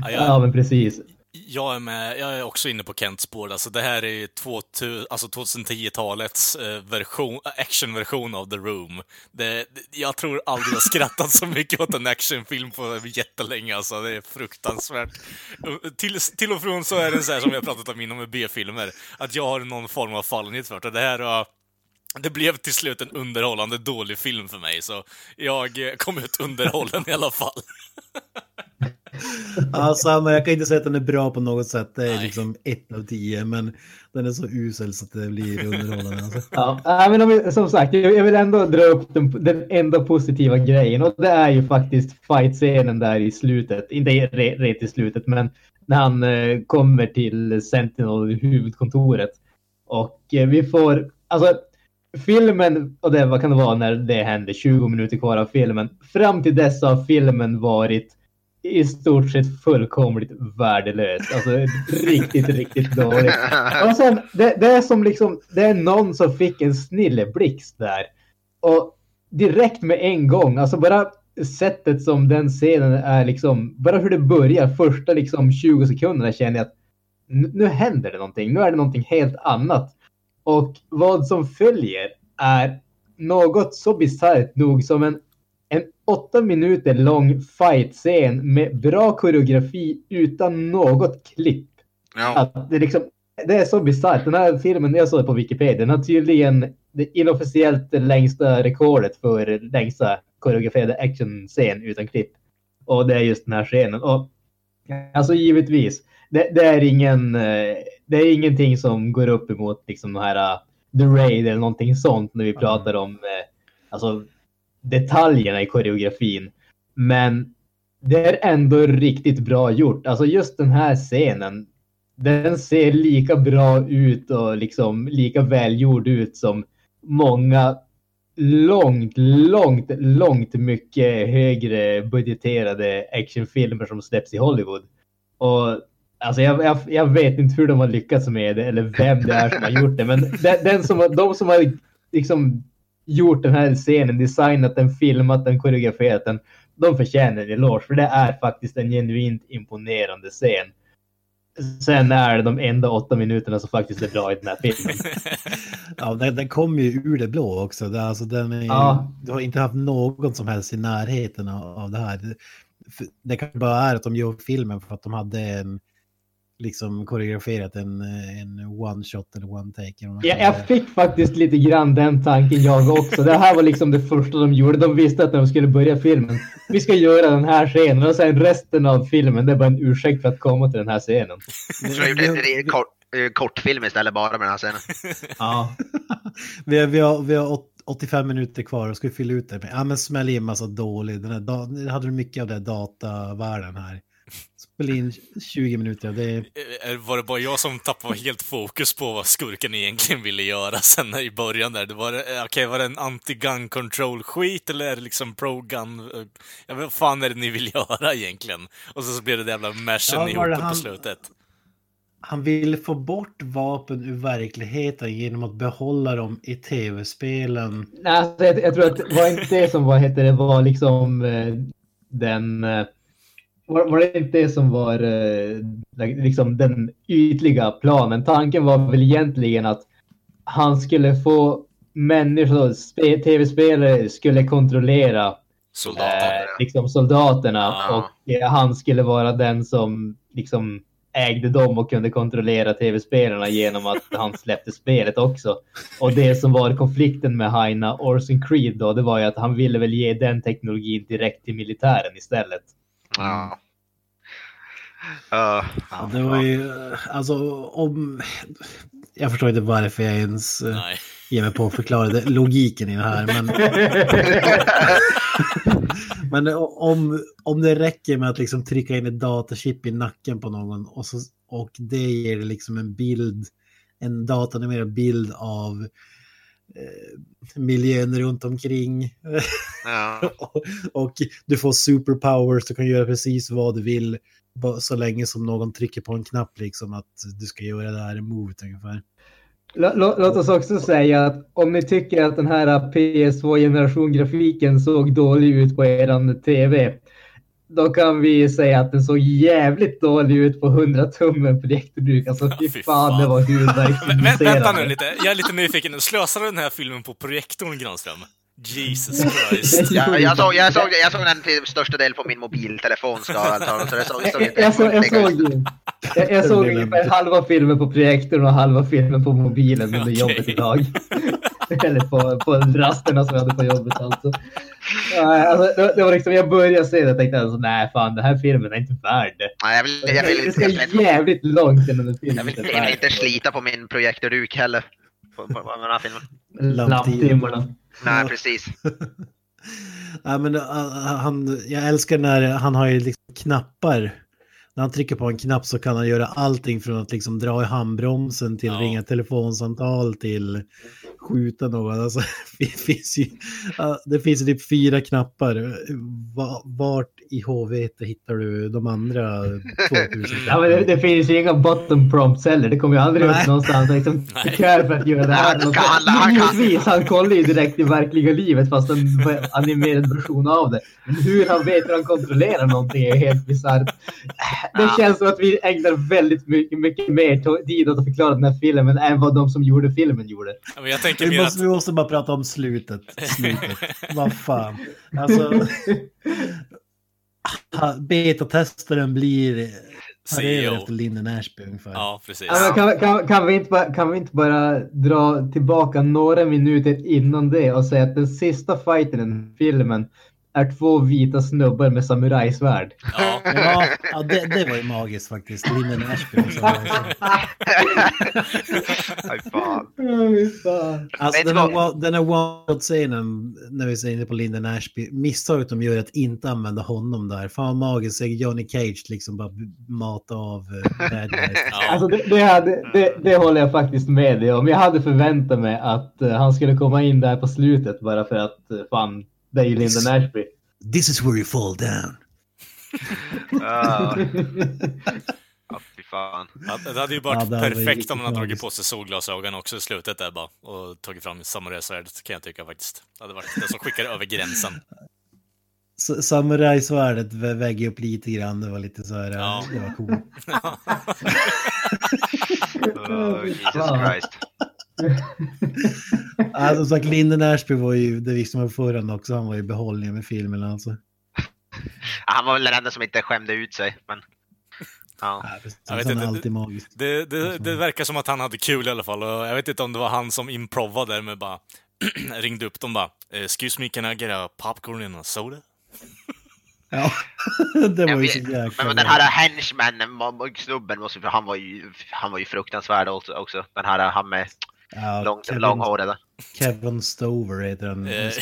Ja, jag, ja men precis. Jag är, med, jag är också inne på Kents spår. Alltså det här är 2000, alltså 2010-talets eh, version, actionversion av The Room. Det, jag tror aldrig jag skrattat så mycket åt en actionfilm på jättelänge. Alltså det är fruktansvärt. Till, till och från så är det så här som vi har pratat om inom B-filmer, att jag har någon form av fallenhet för det. Det här har det blev till slut en underhållande dålig film för mig, så jag kom ut underhållen i alla fall. ja, samma. Jag kan inte säga att den är bra på något sätt. Det är Nej. liksom ett av tio, men den är så usel så att det blir underhållande. Alltså. Ja, men om, som sagt, jag vill ändå dra upp den, den enda positiva grejen och det är ju faktiskt fight-scenen där i slutet. Inte rätt i slutet, men när han eh, kommer till Sentinel, huvudkontoret. Och eh, vi får, alltså filmen, och det, vad kan det vara när det händer, 20 minuter kvar av filmen. Fram till dess har filmen varit i stort sett fullkomligt värdelös. Alltså riktigt, riktigt dåligt. Och sen, det, det, är som liksom, det är någon som fick en snilleblixt där. Och direkt med en gång, alltså bara sättet som den scenen är liksom, bara hur det börjar, första liksom 20 sekunderna känner jag att nu händer det någonting, nu är det någonting helt annat. Och vad som följer är något så bisarrt nog som en, en åtta minuter lång fight-scen med bra koreografi utan något klipp. Ja. Att det, liksom, det är så bisarrt. Den här filmen, jag såg på Wikipedia, den har tydligen det inofficiellt längsta rekordet för längsta koreograferade actionscen utan klipp. Och det är just den här scenen. Och alltså givetvis, det, det, är ingen, eh, det är ingenting som går upp emot liksom de här uh, The Raid eller någonting sånt när vi pratar om uh, alltså, detaljerna i koreografin. Men det är ändå riktigt bra gjort. Alltså just den här scenen. Den ser lika bra ut och liksom lika välgjord ut som många långt, långt, långt mycket högre budgeterade actionfilmer som släpps i Hollywood. Och Alltså jag, jag, jag, vet inte hur de har lyckats med det eller vem det är som har gjort det. Men den, den som, de som har liksom gjort den här scenen, designat den, filmat den, koreograferat den. De förtjänar en eloge för det är faktiskt en genuint imponerande scen. sen är det de enda åtta minuterna som faktiskt är bra i den här filmen. Ja, den, den kom ju ur det blå också. Det, alltså, den är, Ja. Du har inte haft någon som helst i närheten av, av det här. Det, kanske bara är att de gör filmen för att de hade en liksom koreograferat en, en one shot eller one take. man Jag, fick faktiskt lite grann den tanken jag också. Det här var liksom det första de gjorde. De visste att när de skulle börja filmen, vi ska göra den här scenen och sen resten av filmen, det är bara en ursäkt för att komma till den här scenen. Jag gjorde en kort, eh, kortfilm istället bara med den här scenen. Ja. Vi har, vi har, vi har åt- 85 minuter kvar och ska vi fylla ut det. med- Ja, men smäll in massa dålig. Den här, hade du mycket av den datavärlden här. Spela in 20 minuter. Det är, Var det bara jag som tappade helt fokus på vad skurken egentligen ville göra sen i början där? Det var, eh, okej, var det en anti-gun control-skit eller är det liksom pro-gun? eh, Ja, vad fan är det ni vill göra egentligen? Och så, så blir det det jävla mashen Ja, ihop det på han- slutet. han vill få bort vapen ur verkligheten genom att behålla dem i tv-spelen. Nej, alltså, jag, jag tror att det var inte det som var, heter det, var liksom eh, den... Var, var det inte det som var eh, liksom den ytliga planen? Tanken var väl egentligen att han skulle få människor, spe, tv-spelare skulle kontrollera Soldater. eh, liksom soldaterna Ja. och eh, han skulle vara den som liksom ägde dem och kunde kontrollera tv-spelarna genom att han släppte spelet också. Och det som var konflikten med Haina Orson Creed då, det var ju att han ville väl ge den teknologin direkt till militären istället. Ja. Uh, Ja, det var ju, eh, alltså om... Jag förstår inte varför jag ens eh, Nej. ger mig på att förklara det, logiken i det här. Men, men om, om det räcker med att liksom trycka in ett datachip i nacken på någon och, så, och det ger liksom en bild, en datanimerad bild av eh, miljön runt omkring. ja. och, och du får superpowers, du kan göra precis vad du vill. Så länge som någon trycker på en knapp liksom att du ska göra det här movet ungefär. Lå- lå- Låt oss också säga att om ni tycker att den här PS2-generation-grafiken såg dålig ut på eran TV, då kan vi säga att den såg jävligt dålig ut på 100 tummen projektorduk. Alltså fy fy fan, fan. det var Vä- vä- Vänta nu lite, jag är lite nyfiken. Slösade den här filmen på projektorn, Granström? Jesus Christ. Ja, jag, såg, jag, såg, jag såg den till största del på min mobiltelefon. Ska jag så det såg, såg inte Jag, såg, jag såg, jag, jag såg ungefär halva filmen på projektorn och halva filmen på mobilen under Okej. jobbet idag. Eller på, på rasterna som jag hade på jobbet alltså. Alltså det, det var liksom, jag började se det och tänkte alltså, nej fan den här filmen är inte värd det. Nej, jag vill, jag vill, det inte- ska jag vill, jävligt långt innan den jag filmen vill, är jag vill inte slita på min projektorduk heller. På, på, på den här filmen. Lamptimmarna. Nej, Ja. precis. Ja, men, uh, han, jag älskar när han har ju liksom knappar. När han trycker på en knapp så kan han göra allting från att liksom dra i handbromsen till Ja. ringa telefonsamtal till skjuta någon. Alltså, det, finns ju, det finns ju typ fyra knappar. Va- Vart i HV hittar du de andra 2000? Ja, men det, det finns ju inga bottom prompts heller. Det kommer ju aldrig Nej. upp någonstans. Liksom, kör för att göra det här. Han kan- han kan- Givetvis, han kollar ju direkt i verkliga livet fast en animerad version av det. Men hur han vet hur han kontrollerar någonting är helt bisarrt. Det Ja. känns som att vi ägnar väldigt mycket, mycket mer tid åt att förklara den här filmen än vad de som gjorde filmen gjorde. Ja, men jag tänker Vi mer att... måste, vi måste bara prata om slutet. slutet. Vad fan. Alltså, betatestaren blir CEO. efter Linden Ashby ungefär. Ja, precis. Men kan, kan, kan, vi inte bara, kan vi inte bara dra tillbaka några minuter innan det och säga att den sista fighten i filmen är två vita snubbar med samurajsvärd. Ja. Ja, ja det, det var ju magiskt faktiskt. Linden Ashby. Aj, fan. Alltså den här, den här one-shot-scenen när vi är inne på Linden Ashby, misstaget de gör att inte använda honom där. Fan vad magiskt, se Johnny Cage liksom bara mata av eh, bad guys. Ja. Alltså det, det, hade, det, det håller jag faktiskt med dig om. Jag hade förväntat mig att eh, han skulle komma in där på slutet bara för att uh, fan, det är ju Lyndon Ashby. This is where you fall down. Ja, Ja, fy fan. Ja, det hade ju varit Ja, hade perfekt om han hade dragit på sig solglasögon också i slutet där bara och tagit fram samurajsvärdet kan jag tycka faktiskt. Det hade varit det som skickade över gränsen. Samurajsvärdet vä- väger upp lite grann. Det var lite så här, Ja. det var coolt. Oh, Jesus. Christ. Ja, som sagt, Linden Ashby var ju, det visste man förra också, han var ju behållningen med filmen alltså. Ja, Han var väl den enda som inte skämde ut sig. Men... Ja. Ja, precis. Jag vet han inte, är det- alltid magisk. Det, det, det verkar som att han hade kul i alla fall. Och jag vet inte om det var han som improvade där med bara ringde upp dem bara. Excuse me, can I get a popcorn and a soda? Ja, det var ju så jäkla Men den här henchmannen, mo- snubben, måste, han, var ju, han var ju fruktansvärd också. också. Den här han med ja, lång, Kevin, långhåriga. Kevin Stover heter han. Eh.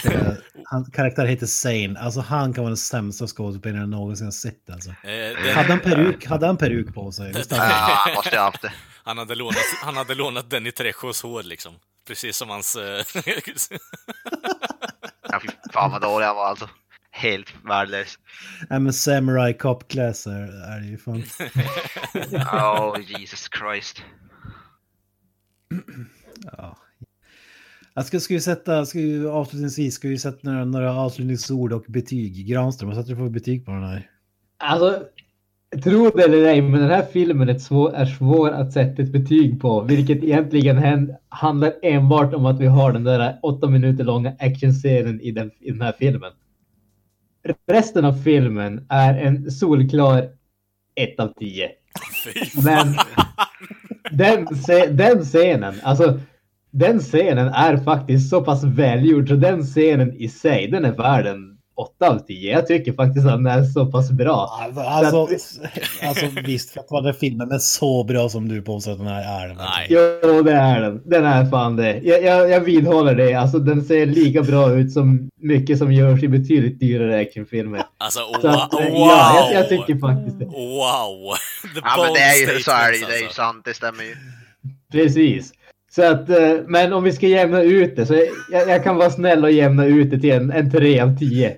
Han karaktär heter Zane. Alltså han kan vara den sämsta skådespelaren jag någonsin har sett alltså. Eh, Hade han peruk, hade han peruk på sig? Han? Ja, han måste ha haft det. han, hade lånat, han hade lånat Danny Trejos hår liksom. Precis som hans... eh, Ja, fy fan vad dålig han var alltså. Helt värdelös. Nej men Samurai Cop Class är, är det ju fan. Oh Jesus Christ. Ja. Jag ska, ska vi sätta, ska vi, avslutningsvis, ska vi sätta några, några avslutningsord och betyg. Granström, vad sätter du för betyg på den här? Alltså, tro det eller ej, men den här filmen är svår, är svår att sätta ett betyg på, vilket egentligen hän- handlar enbart om att vi har den där åtta minuter långa actionscenen i den, i den här filmen. Resten av filmen är en solklar 1 av 10. Fy Men den, den scenen, alltså den scenen är faktiskt så pass välgjord så den scenen i sig, den är värd en 8 av 10. Jag tycker faktiskt att den är så pass bra. Alltså, alltså, alltså visst, för att vara filmen, men så bra som du påstår att den här är. den. Nej. Jo, det är den. Den är fan det. Jag, jag, jag vidhåller det. Alltså den ser lika bra ut som mycket som görs i betydligt dyrare actionfilmer. Alltså, Så wow! att, eh, ja, jag, jag tycker faktiskt det. Wow! The Ja men det är ju så är det det är ju alltså. sant, det stämmer ju. Precis. Så att, eh, men om vi ska jämna ut det så jag, jag kan vara snäll och jämna ut det till en, en 3 av 10.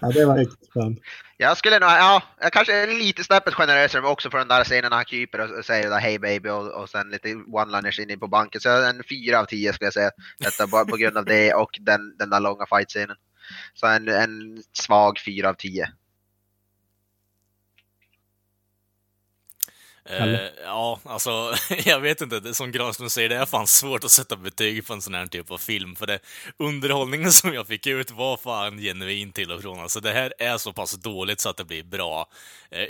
Ja, det var riktigt skönt. Jag skulle nog, ja, jag kanske är lite snäppet generösare också för den där scenen när han kryper och, och säger där hej baby och, och sen lite one-liners in på banken. Så en fyra av tio skulle jag säga. Detta bara på grund av det och den, den där långa fight-scenen. Så en, en svag fyra av tio. Eh, ja, alltså, jag vet inte. Det, som Granström säger, det är fan svårt att sätta betyg på en sån här typ av film. För det, underhållningen som jag fick ut var fan genuin till och från. Alltså, det här är så pass dåligt så att det blir bra. Eh,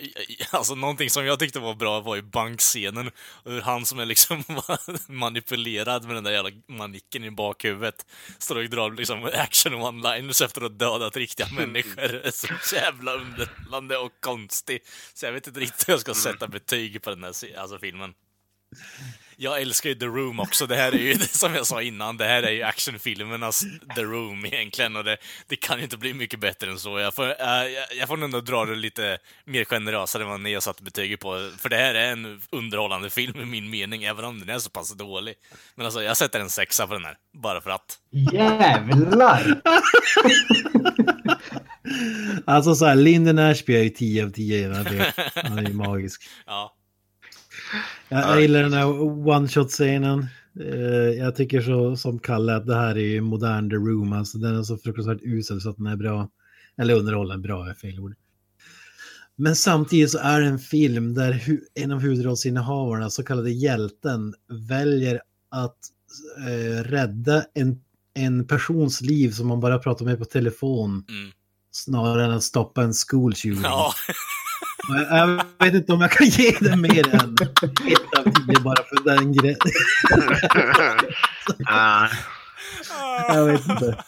alltså, någonting som jag tyckte var bra var ju bankscenen. Hur han som är liksom manipulerad med den där jävla manicken i bakhuvudet står och drar liksom action one-liners efter att ha dödat riktiga människor. Så jävla underhållande och konstig. Så jag vet inte riktigt hur jag ska sätta betyg på den här alltså, filmen. Jag älskar ju The Room också. Det här är ju, som jag sa innan, det här är ju actionfilmernas The Room egentligen. Och det, det kan ju inte bli mycket bättre än så. Jag får, äh, jag- får ändå dra det lite mer generösare än vad ni har satt betyget på. För det här är en underhållande film i min mening, även om den är så pass dålig. Men alltså, jag sätter en sexa på den här. Bara för att. Jävlar! Alltså så här, Linden Ashby är ju 10 av 10 i den här. Han är ju magisk. Ja. Jag, jag gillar den här one-shot-scenen. Eh, jag tycker så som Kalle att det här är ju modern The Room. Alltså den är så fruktansvärt usel så att den är bra. Eller underhållande, bra är fel ord. Men samtidigt så är det en film där hu- en av huvudrollsinnehavarna, så kallade hjälten, väljer att eh, rädda en, en persons liv som man bara pratar med på telefon Mm. Snarare än att stoppa en shooting. Ja. Jag, jag vet inte om jag kan ge den mer än ett av tio bara för den grejen. Ah, Jag vet inte.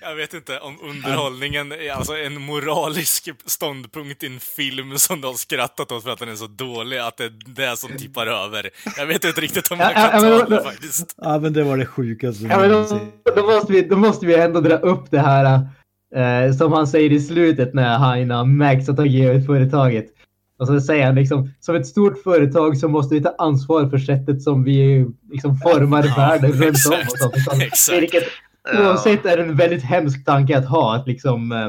Jag vet inte om underhållningen är alltså en moralisk ståndpunkt i en film som de har skrattat åt för att den är så dålig, att det är det som tippar över. Jag vet inte riktigt om jag Ja, ja, kan ta det faktiskt. Ja, men det var det sjukaste. Ja, men då, då, måste vi, då måste vi ändå dra upp det här eh, som han säger i slutet när han har Max har tagit över företaget. Och så säger han liksom, som ett stort företag så måste vi ta ansvar för sättet som vi liksom formar Ja, världen runt om. exakt, Och sånt. exakt. Vilket oavsett är en väldigt hemsk tanke att ha. Att liksom, eh,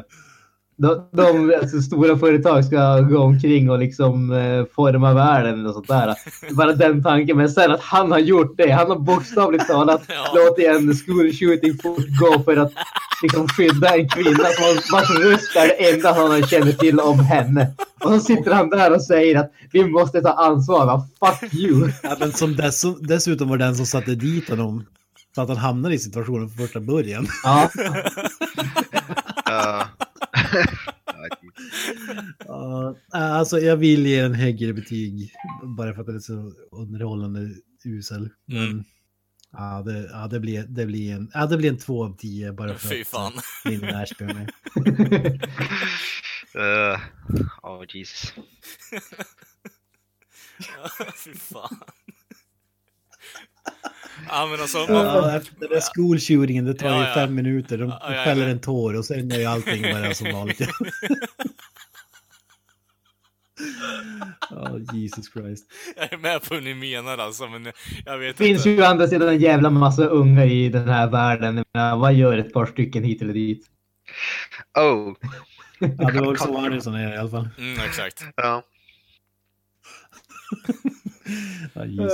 de, de alltså, stora företag ska gå omkring och liksom eh, forma världen och sånt där. Bara den tanken. Men sen att han har gjort det. Han har bokstavligt talat Ja. låtit en school shooting fortgå för att liksom skydda en kvinna som vars röst är det enda han känner till om henne. Och så sitter han där och säger att vi måste ta ansvar. Va? Fuck you. Ja, men som dess, dessutom var den som satte dit honom. Så att han hamnade i situationen från första början. Ja. Ja. Ja, Ja, alltså jag vill ge en högre betyg. Bara för att den är så underhållande usel. Men, Mm. Ja, det, ja, det, blir, det, blir en, ja, det blir en två av tio bara för Fy att fan. min Ashby är med. Uh, oh Jesus. Fy fan. Ja men alltså, man, Ja, efter den där skolshooningen, det tar Ja, ju ja. fem minuter. De Ja, ja, ja. fäller en tår och sen är ju allting bara som vanligt. Ja, Jesus Christ. jag är med på hur ni menar alltså, men jag vet Det finns inte. ju å andra sidan en jävla massa unga i den här världen. Menar, vad gör ett par stycken hit eller dit? Oh. Ja, det var väl så Arnesson är i alla fall. Mm, exakt. Ja. Ja.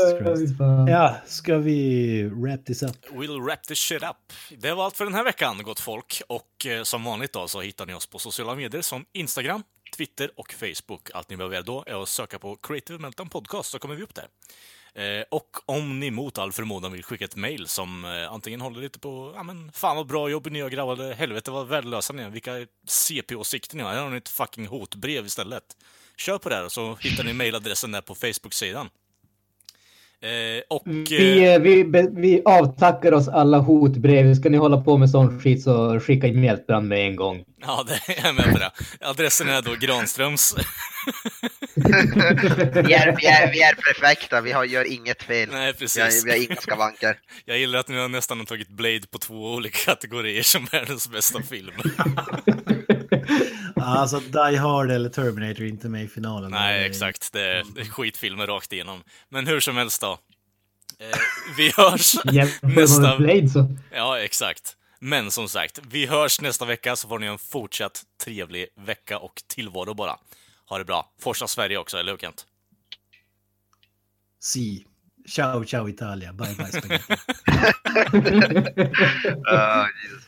Fan. Ja, ska vi wrap this up? We'll wrap this shit up. Det var allt för den här veckan, gott folk. Och eh, som vanligt då så hittar ni oss på sociala medier som Instagram, Twitter och Facebook. Allt ni behöver göra då är att söka på Creative Meltdown Podcast så kommer vi upp där. Eh, och om ni mot all förmodan vill skicka ett mail som eh, antingen håller lite på, ja men fan vad bra jobb ni gör grabbar, eller helvete vad värdelösa ni är, vilka CP-åsikter ni har, här har ni ett fucking hotbrev istället. Kör på det här och så hittar ni mailadressen där på Facebook-sidan. Eh, och... eh, Vi, eh, vi, vi avtackar oss alla hotbrev. Ska ni hålla på med sån skit så skicka in mjältbrand med en gång. Ja, det är jag med på det. Adressen är då Granströms. Vi, är, vi, är, vi är perfekta, vi har, gör inget fel. Nej, Vi har, precis. vi har inga skavanker. Jag gillar att ni har nästan tagit Blade på två olika kategorier som världens bästa film. Alltså Die Hard eller Terminator är inte med i finalen. Nej, exakt. Det är, det är skitfilmer rakt igenom. Men hur som helst då. Eh, vi hörs nästa... Blade så. Ja, exakt. Men som sagt, vi hörs nästa vecka så får ni en fortsatt trevlig vecka och tillvaro bara. Ha det bra. Forsa Sverige också, eller hur Kent? Si. Ciao, ciao Italia. Bye, bye spaghetti. Uh, Jesus.